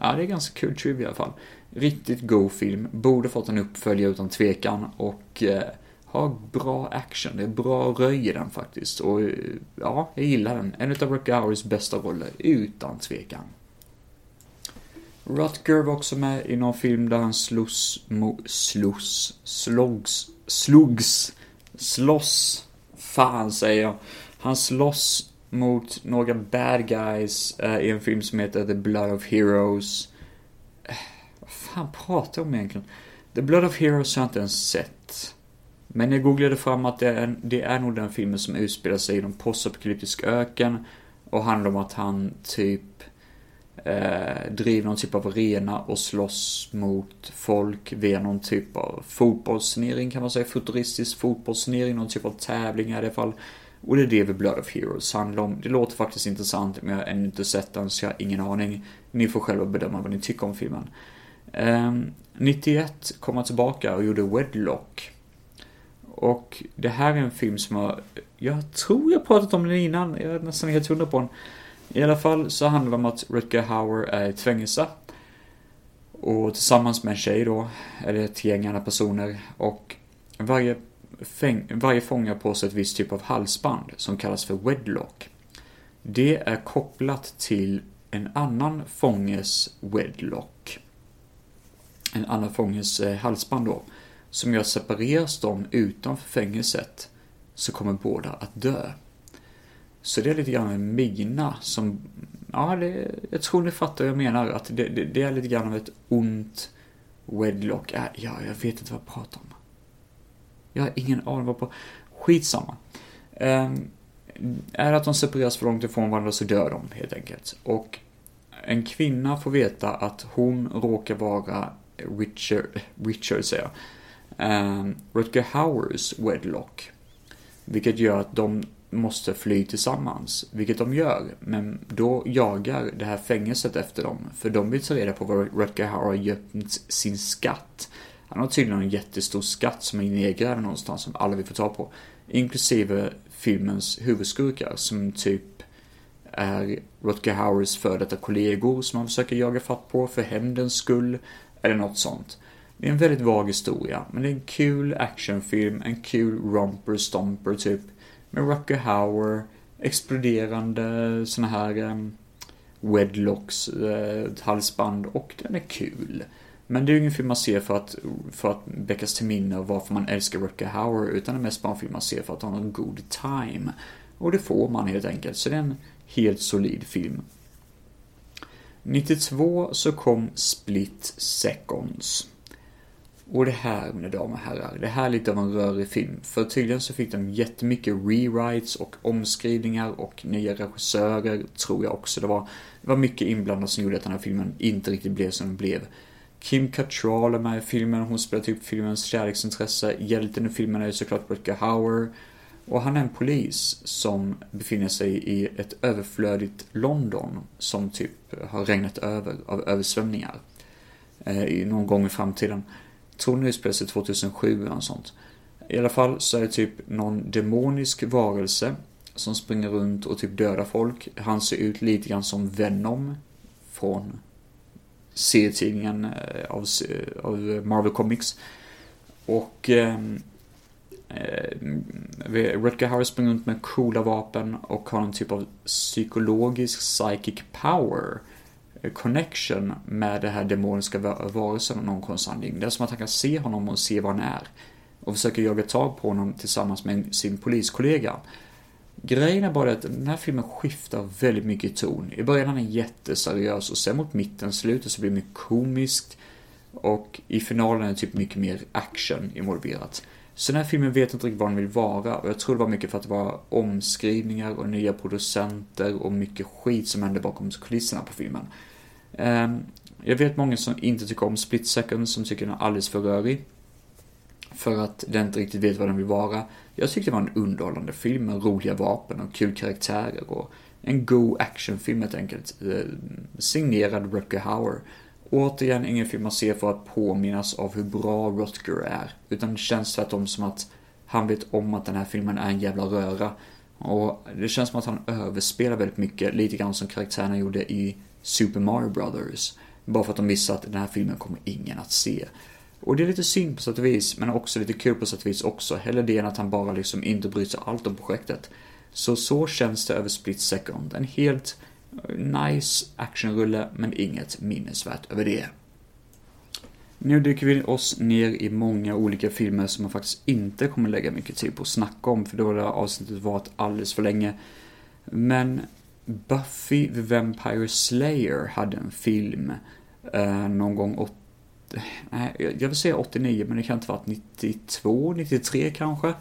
Ja, det är ganska kul trivia i alla fall. Riktigt go film. Borde fått en uppföljare utan tvekan och eh, har bra action. Det är bra röj i den faktiskt. Och eh, ja, jag gillar den. En av Rutger Hauers bästa roller, utan tvekan. Rutger var också med i någon film där han slogs mot, slogs, slogs, slogs, slåss, fan säger jag. Han slåss mot några bad guys eh, i en film som heter The Blood of Heroes. Eh, vad fan pratar jag om egentligen? The Blood of Heroes har jag inte ens sett. Men jag googlade fram att det är, det är nog den filmen som utspelar sig i en postapokalyptisk öken och handlar om att han typ eh, driver någon typ av arena och slåss mot folk via någon typ av fotbollsnering kan man säga, futuristisk fotbollsnering, någon typ av tävling i alla fall. Och det är det vi Blood of Heroes handlar om. Det låter faktiskt intressant, men jag har ännu inte sett den, så jag har ingen aning. Ni får själva bedöma vad ni tycker om filmen. Eh, 91 kom han tillbaka och gjorde Wedlock. Och det här är en film som jag, jag tror jag pratat om den innan, jag är nästan helt hundra på den. I alla fall så handlar det om att Rutger Hauer är i ett fängelse. Och tillsammans med en tjej då, eller ett gäng andra personer. Och varje, fäng, varje fånge har på sig ett visst typ av halsband som kallas för wedlock. Det är kopplat till en annan fånges wedlock. En annan fånges eh, halsband då. Som gör separeras de utanför fängelset så kommer båda att dö. Så det är lite grann en mina som ja, det, jag tror ni fattar vad jag menar. Att det, det, det är lite grann av ett ont wedlock. Ja, jag vet inte vad jag pratar om. Jag har ingen aning vad på. Skitsamma. Um, är att de separeras för långt ifrån varandra så dör de helt enkelt. Och en kvinna får veta att hon råkar vara Richard, Richard säger jag, um, Rutger Howers wedlock. Vilket gör att de måste fly tillsammans, vilket de gör. Men då jagar det här fängelset efter dem, för de vill ta reda på var Rutger har gömt sin skatt. Han har tydligen en jättestor skatt som är nedgrävd någonstans som alla vill få tag på. Inklusive filmens huvudskurkar som typ är Rutger Hauers före detta kollegor som han försöker jaga fatt på för hämndens skull, eller något sånt. Det är en väldigt vag historia, men det är en kul actionfilm, en kul romper stomper typ med Rucker Hauer, exploderande såna här um, wedlocks, uh, halsband och den är kul. Men det är ju ingen film man ser för att, för att väckas till minne av varför man älskar Rucker Hauer, utan det är mest bara en film man ser för att ha en god time. Och det får man helt enkelt, så det är en helt solid film. 92 så kom Split Seconds. Och det här, mina damer och herrar, det här är lite av en rörig film. För tydligen så fick de jättemycket rewrites och omskrivningar och nya regissörer, tror jag också det var. Det var mycket inblandat som gjorde att den här filmen inte riktigt blev som den blev. Kim Cattrall är med i filmen, hon spelar typ filmens kärleksintresse. Hjälten i filmen är ju såklart Rutger Hauer. Och han är en polis som befinner sig i ett överflödigt London som typ har regnat över av översvämningar. Eh, någon gång i framtiden tror den utspelar sig 2007 eller något sånt. I alla fall så är det typ någon demonisk varelse som springer runt och typ dödar folk. Han ser ut lite grann som Venom från serietidningen eh, av, eh, av Marvel Comics. Och ehm, eh, mm, Rutger Harris springer runt med coola vapen och har en typ av psykologisk psychic power connection med det här demoniska varelsen av någon konsthandling. Det är som att han kan se honom och se vad han är. Och försöker jaga tag på honom tillsammans med sin poliskollega. Grejen är bara att den här filmen skiftar väldigt mycket i ton. I början är den jätteseriös och sen mot mitten, slutet så blir det mycket komiskt. Och i finalen är det typ mycket mer action involverat. Så den här filmen vet inte riktigt vad den vill vara och jag tror det var mycket för att det var omskrivningar och nya producenter och mycket skit som hände bakom kulisserna på filmen. Ehm, jag vet många som inte tycker om Split Second, som tycker den är alldeles för rörig. För att den inte riktigt vet vad den vill vara. Jag tyckte det var en underhållande film med roliga vapen och kul karaktärer och en god actionfilm helt enkelt. Ehm, signerad Rutger Hauer. Återigen ingen film man ser för att påminnas av hur bra Rutger är. Utan det känns tvärtom som att han vet om att den här filmen är en jävla röra. Och det känns som att han överspelar väldigt mycket, lite grann som karaktärerna gjorde i Super Mario Brothers. Bara för att de visste att den här filmen kommer ingen att se. Och det är lite synd på sätt och vis, men också lite kul på sätt och vis också. Hellre det än att han bara liksom inte bryr sig allt om projektet. Så så känns det över Split Second. En helt eh, nice actionrulle, men inget minnesvärt över det. Nu dyker vi oss ner i många olika filmer som man faktiskt inte kommer lägga mycket tid på att snacka om, för då har det avsnittet varit alldeles för länge. Men Buffy the Vampire Slayer hade en film eh, någon gång 80 nej, jag vill säga 89 men det kan inte varit 92, 93 kanske.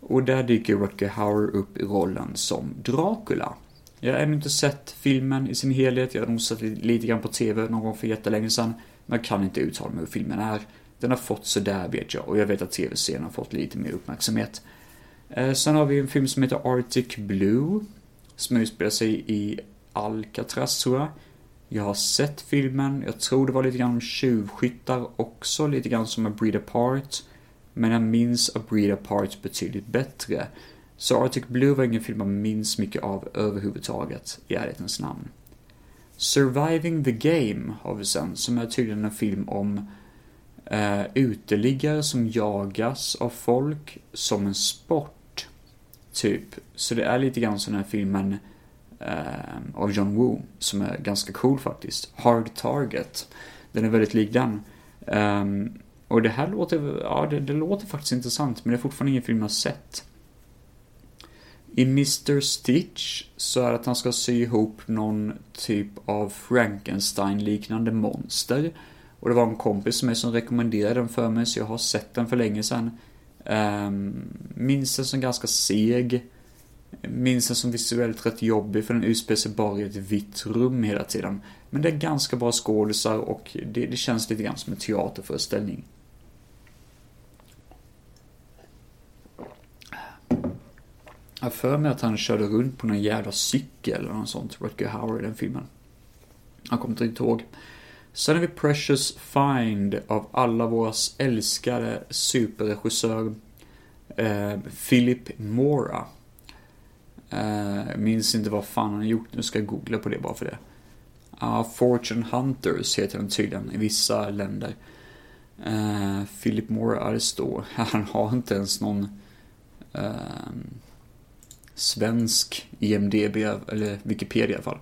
Och där dyker Rutger Hauer upp i rollen som Dracula. Jag har ännu inte sett filmen i sin helhet, jag har nog sett lite grann på TV någon gång för jättelänge sedan. Men jag kan inte uttala mig hur filmen är. Den har fått sådär vet jag och jag vet att TV-serien har fått lite mer uppmärksamhet. Eh, sen har vi en film som heter Arctic Blue som utspelar sig i Alcatraz tror jag. Jag har sett filmen, jag tror det var lite grann om tjuvskyttar också, lite grann som A Breed Apart. Men jag minns A Breed Apart betydligt bättre. Så Arctic Blue var ingen film man minns mycket av överhuvudtaget, i ärlighetens namn. Surviving the Game har vi sen, som är tydligen en film om eh, uteliggare som jagas av folk som en sport Typ. Så det är lite grann som den här filmen eh, av John Woo, som är ganska cool faktiskt. Hard Target. Den är väldigt lik den. Um, och det här låter, ja det, det, låter faktiskt intressant, men det är fortfarande ingen film jag har sett. I Mr Stitch så är det att han ska sy ihop någon typ av Frankenstein-liknande monster. Och det var en kompis som, som rekommenderade den för mig, så jag har sett den för länge sedan. Ehm, Minns den som ganska seg. Minns den som visuellt rätt jobbig för den utspelar sig bara i ett vitt rum hela tiden. Men det är ganska bra skådisar och det, det känns lite grann som en teaterföreställning. Jag har för mig att han körde runt på någon jävla cykel eller något sånt, Rutger Hauer i den filmen. Jag kommer inte ihåg. Sen har vi Precious Find av alla våras älskade superregissör eh, Philip Mora. Eh, minns inte vad fan han har gjort, nu ska jag googla på det bara för det. Uh, Fortune Hunters heter den tydligen i vissa länder. Uh, Philip Mora, det står, han har inte ens någon uh, svensk IMDB, eller Wikipedia i alla fall.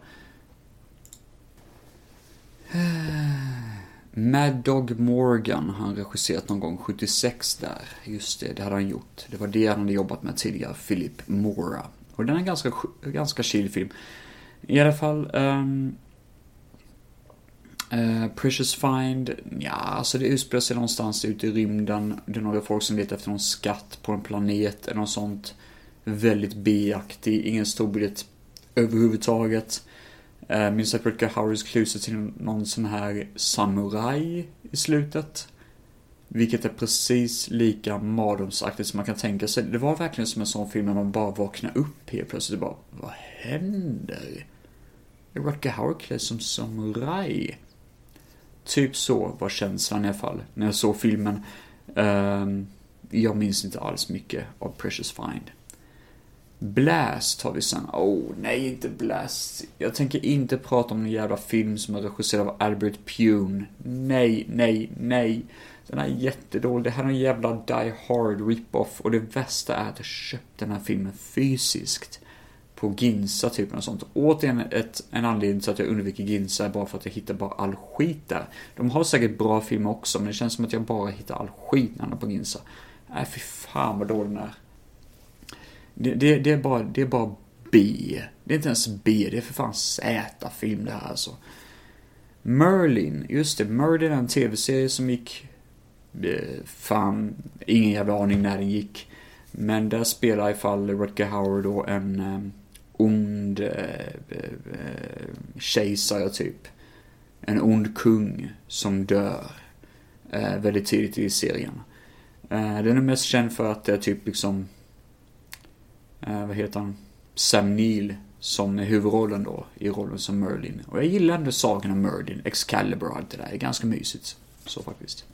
Mad Dog Morgan har han regisserat någon gång 76 där. Just det, det hade han gjort. Det var det han hade jobbat med tidigare, Philip Mora. Och den är en ganska, ganska chill film. I alla fall, um, uh, Precious Find, ja, alltså det utspelar sig någonstans ute i rymden. Det är några folk som letar efter någon skatt på en planet eller något sånt. Väldigt biaktig, ingen stor budget överhuvudtaget. Eh, minns att Rutger Howard klär sig till någon sån här samuraj i slutet. Vilket är precis lika mardrömsaktigt som man kan tänka sig. Det var verkligen som en sån film när man bara vaknar upp helt plötsligt och bara, vad händer? Är Rutger Howard klädd som samuraj? Typ så var känslan i alla fall när jag såg filmen. Um, jag minns inte alls mycket av Precious Find. Blast har vi sen. Oh, nej, inte Blast. Jag tänker inte prata om någon jävla film som är regisserad av Albert Pune. Nej, nej, nej. Den är jättedålig. Det här är en jävla Die Hard rip-off. Och det värsta är att jag köpte den här filmen fysiskt. På Ginsa typ och sånt. Återigen ett, en anledning till att jag undviker Ginsa är bara för att jag hittar bara all skit där. De har säkert bra filmer också, men det känns som att jag bara hittar all skit när på Ginsa. Nej, äh, fy fan vad dålig den är. Det, det, det, är bara, det är bara B. Det är inte ens B, det är för fan Z-film det här alltså. Merlin, just det, Merlin är en tv-serie som gick... Eh, fan, ingen jävla aning när den gick. Men där spelar i alla fall Rutger Howard då en um, ond uh, kejsare typ. En ond kung som dör. Uh, väldigt tidigt i serien. Uh, den är mest känd för att det är typ liksom eh, vad heter han, Sam Neill som är huvudrollen då, i rollen som Merlin. Och jag gillar ändå sagan om Merlin, Excalibur och allt det där, det är ganska mysigt. Så faktiskt.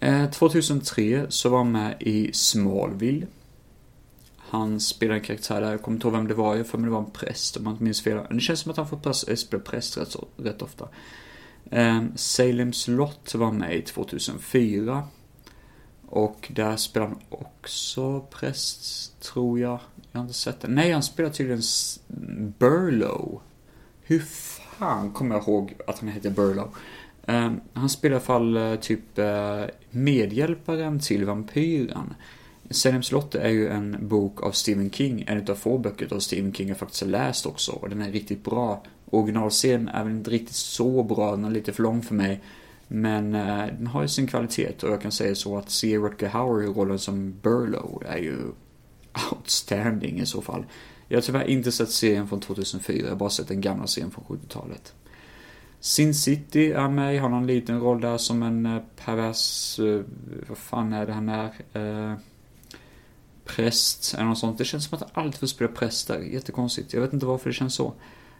Eh, 2003 så var han med i Smallville. Han spelade en karaktär där, jag kommer inte ihåg vem det var, jag för mig det var en präst om man inte minns fel. Det känns som att han får eh, spela präst rätt, rätt ofta. Eh, Salems Lot var med i 2004. Och där spelar han också präst, tror jag. Jag har inte sett det. Nej, han spelar tydligen Burlow. Hur fan kommer jag ihåg att han heter Burlow? Ehm, han spelar i alla fall uh, typ uh, medhjälparen till vampyren. Salem slott är ju en bok av Stephen King, en av få böcker av Stephen King jag faktiskt har läst också. Och den är riktigt bra. Originalserien är väl inte riktigt så bra, den är lite för lång för mig. Men eh, den har ju sin kvalitet och jag kan säga så att se Rutger Hauer i rollen som Burlow är ju outstanding i så fall. Jag har tyvärr inte sett serien från 2004, jag har bara sett den gamla serien från 70-talet. Sin City är med, har någon liten roll där som en eh, pervers, eh, vad fan är det han är? Eh, präst eller något sånt. Det känns som att han alltid får spela präster, jättekonstigt. Jag vet inte varför det känns så.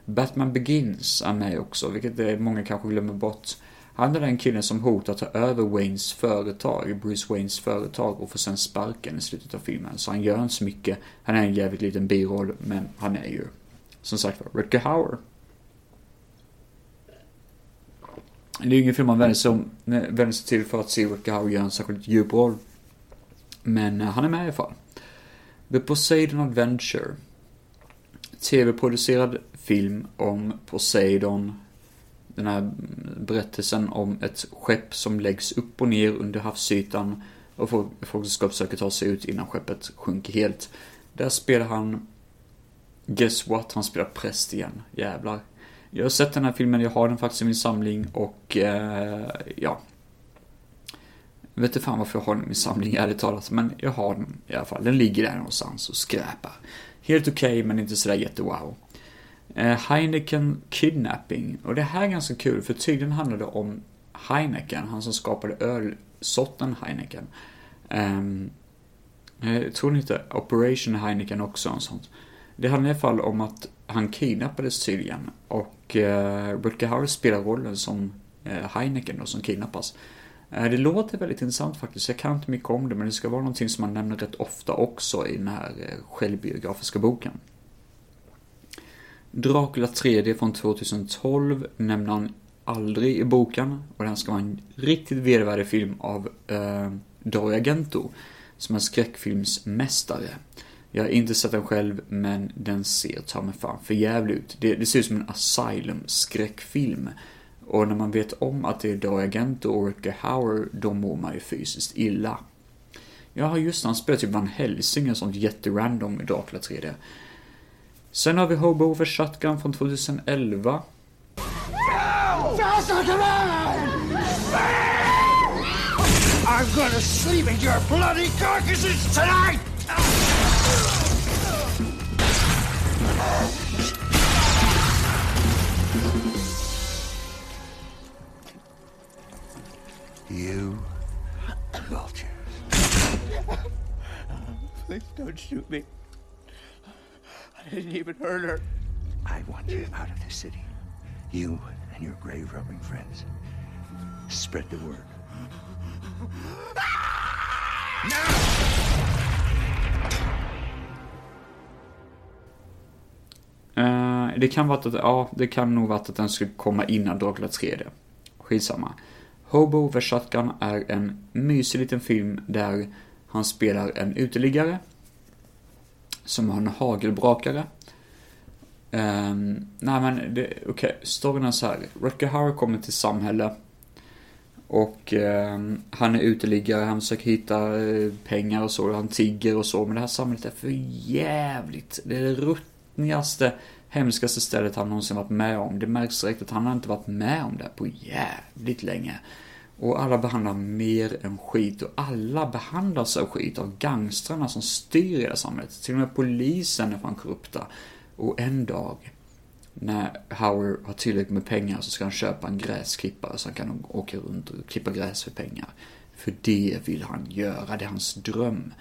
Batman Begins är med också, vilket eh, många kanske glömmer bort. Han är den killen som hotar att ta över Waynes företag, Bruce Waynes företag och får sen sparken i slutet av filmen. Så han gör inte så mycket. Han är en jävligt liten biroll, men han är ju som sagt var Rutger Hauer. Det är ju ingen film man vänder sig, om, vänder sig till för att se Rutger Hauer göra en särskilt djup roll. Men eh, han är med i alla fall. The Poseidon Adventure. TV-producerad film om Poseidon den här berättelsen om ett skepp som läggs upp och ner under havsytan och folk, ska försöka ta sig ut innan skeppet sjunker helt. Där spelar han Guess what? Han spelar präst igen. Jävlar. Jag har sett den här filmen, jag har den faktiskt i min samling och eh, ja. Jag vet inte fan varför jag har den i min samling ärligt talat, men jag har den i alla fall. Den ligger där någonstans och skräpar. Helt okej, okay, men inte sådär jättewow. Eh, Heineken Kidnapping. Och det här är ganska kul, för tydligen handlar det om Heineken, han som skapade ölsorten Heineken. Um, jag tror inte Operation Heineken också, och sånt. Det handlar i alla fall om att han kidnappades tydligen och eh, Rutger Hauer spelar rollen som eh, Heineken då, som kidnappas. Eh, det låter väldigt intressant faktiskt, jag kan inte mycket om det men det ska vara någonting som man nämner rätt ofta också i den här eh, självbiografiska boken. Dracula 3D från 2012 nämner han aldrig i boken och den ska vara en riktigt vedervärdig film av eh, Dario Argento som är skräckfilmsmästare. Jag har inte sett den själv, men den ser ta mig fan för jävligt ut. Det, det, ser ut som en Asylum-skräckfilm. Och när man vet om att det är Dario Argento och Rutger Hauer, då mår man ju fysiskt illa. Ja, just han spelar typ Van Helsing och sånt jätterandom i Dracula 3D. Sen har vi Hobo over Shotgun från 2011. I'm gonna sleep in your bloody carcasses tonight! You vultures. Please don't shoot me. Didn't even hurt her. I want you out of the city. You and your grave robbing friends. Spread the word. Uh, det kan vara att, ja, det kan nog vara att den skulle komma innan Dracula 3D. Skitsamma. Hobo vs Shotgun är en mysig liten film där han spelar en uteliggare som har en hagelbrakare. Um, nej men, okej, okay. storyn är så här. Rutger Hauer kommer till samhälle och um, han är uteliggare, han försöker hitta eh, pengar och så, han tigger och så. Men det här samhället är för jävligt. Det är det ruttnigaste, hemskaste stället han någonsin varit med om. Det märks direkt att han har inte varit med om det på jävligt länge. Och alla behandlar mer än skit och alla behandlas av skit av gangstrarna som styr i det samhället. Till och med polisen är fan korrupta. Och en dag när Howard har tillräckligt med pengar så ska han köpa en gräsklippare så han kan åka runt och klippa gräs för pengar. För det vill han göra, det är hans dröm.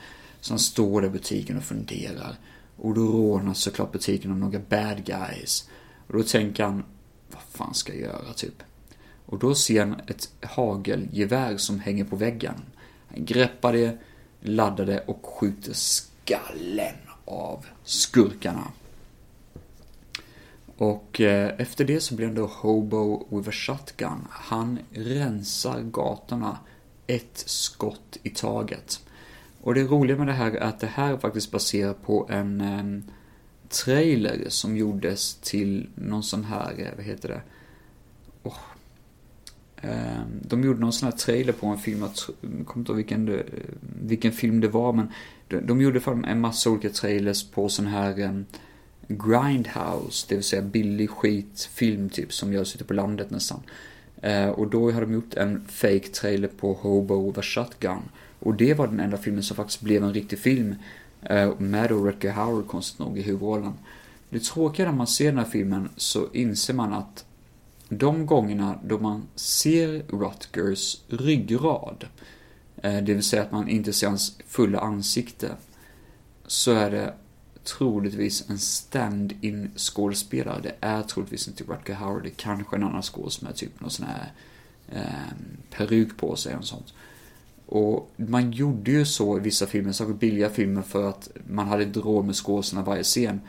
Så han står där i butiken och funderar. Och då rånas såklart butiken av några bad guys. Och då tänker han, vad fan ska jag göra typ? Och då ser han ett hagelgevär som hänger på väggen. Han greppar det, laddar det och skjuter skallen av skurkarna. Och eh, efter det så blir han då Hobo with a Shotgun. Han rensar gatorna ett skott i taget. Och det roliga med det här är att det här är faktiskt baserat på en en trailer som gjordes till någon sån här, eh, vad heter det? Ehm, de gjorde någon sån här trailer på en film, jag kommer inte ihåg vilken, vilken film det var, men de, de gjorde en massa olika trailers på sån här um, Grindhouse, det vill säga billig skit film typ som görs ute på landet nästan. Uh, och då hade de gjort en fake trailer på Hobo over Shotgun. Och det var den enda filmen som faktiskt blev en riktig film. Uh, med då Rutger Hauer konstigt nog i huvudrollen. Det tråkiga när man ser den här filmen så inser man att de gångerna då man ser Rutgers ryggrad, eh, det vill säga att man inte ser hans fulla ansikte, så är det troligtvis en stand-in skådespelare. Det är troligtvis inte Rutger Howard, det är kanske en annan skådespelare med typ någon sån här eh, peruk på sig och sånt. Och man gjorde ju så i vissa filmer, särskilt billiga filmer, för att man hade inte råd med skådespelarna varje scen.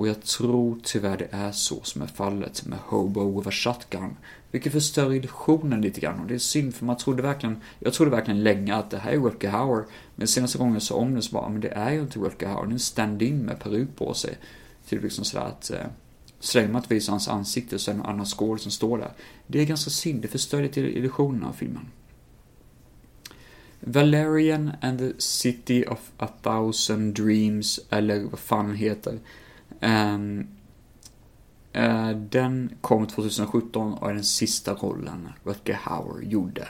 Och jag tror tyvärr det är så som är fallet med Hobo with a Shotgun. Vilket förstör illusionen lite grann och det är synd för man trodde verkligen, jag trodde verkligen länge att det här är Rutger Hauer. Men senaste gången jag sa om det så bara, men det är ju inte Rutger Hauer, det är en stand-in med peruk på sig. Typ liksom sådär att, eh, så länge man inte visar hans ansikte så är det en annan skål som står där. Det är ganska synd, det förstör lite illusionen av filmen. Valerian and the City of a Thousand Dreams, eller vad fan den heter. Um, uh, den kom 2017 och är den sista rollen Rutger Hauer gjorde.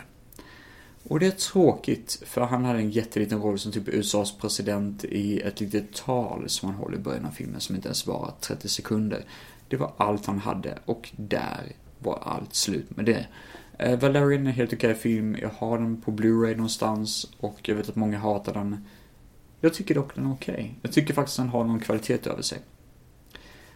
Och det är tråkigt, för han hade en jätteliten roll som typ USAs president i ett litet tal som han håller i början av filmen som inte ens var 30 sekunder. Det var allt han hade och där var allt slut med det. Eh, Valerian är en helt okej film, jag har den på Blu-ray någonstans och jag vet att många hatar den. Jag tycker dock den är okej. Jag tycker faktiskt den har någon kvalitet över sig.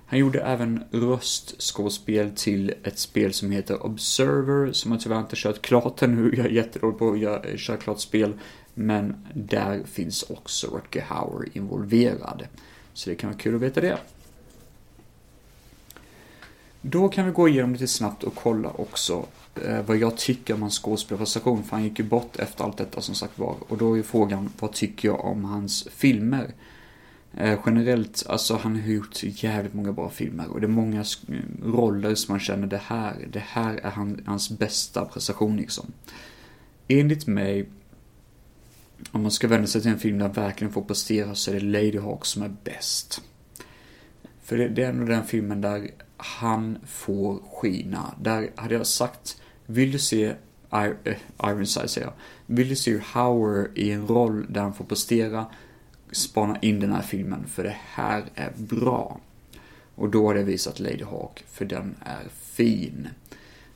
Han gjorde även röstskådespel till ett spel som heter Observer, som jag tyvärr inte kört klart ännu. Jag är jättedålig på att eh, köra klart spel. Men där finns också Rutger Hauer involverad. Så det kan vara kul att veta det. Då kan vi gå igenom lite snabbt och kolla också eh, vad jag tycker om hans skådespelarprestation. För han gick ju bort efter allt detta som sagt var. Och då är ju frågan, vad tycker jag om hans filmer? Eh, generellt, alltså han har gjort jävligt många bra filmer och det är många roller som man känner det här, det här är han, hans bästa prestation liksom. Enligt mig, om man ska vända sig till en film där han verkligen får prestera så är det Lady Hawk som är bäst. För det, det är ändå den filmen där han får skina. Där hade jag sagt, vill du se eh, Ironside säger jag. Vill du se Howard i en roll där han får prestera spana in den här filmen för det här är bra. Och då har det visat Lady Hawk, för den är fin.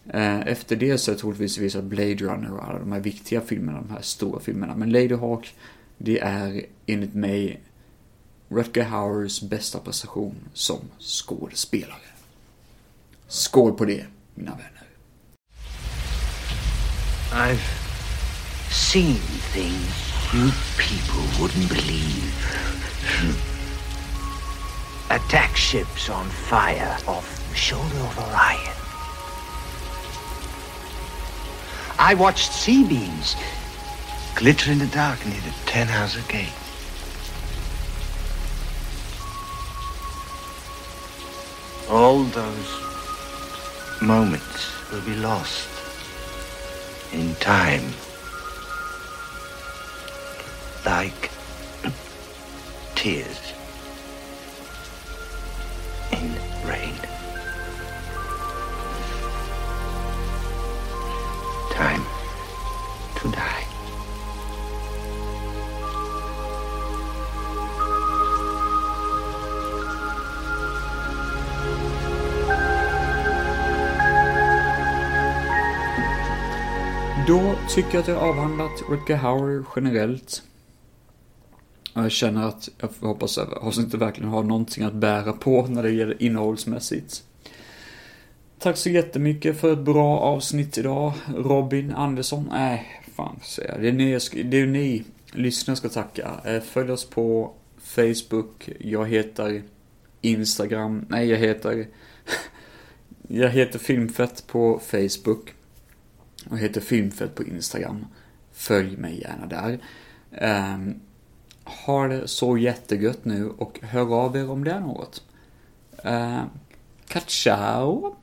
Eh, efter det så har jag troligtvis visat Blade Runner och alla de här viktiga filmerna, de här stora filmerna. Men Lady Hawk, det är enligt mig Rutger Hauers bästa prestation som skådespelare. Skål på det, mina vänner. I've seen things you people wouldn't believe. Hmm. Attack ships on fire off the shoulder of Orion. I watched sea beams glitter in the dark near the Ten Hauser Gate. All those moments will be lost in time. Like tears in rain. Time to die. Då tycker jag att jag avhandlat Rutger Hauer generellt. Jag känner att jag hoppas att avsnittet verkligen har någonting att bära på när det gäller innehållsmässigt. Tack så jättemycket för ett bra avsnitt idag. Robin Andersson. Nej, fan säger jag. Det är ni, det är ni lyssnare ska tacka. Eh, följ oss på Facebook. Jag heter Instagram. Nej, jag heter... jag heter Filmfett på Facebook. Och heter Filmfett på Instagram. Följ mig gärna där. Um, ha det så jättegött nu och hör av er om det är något. Eh, uh, ciao!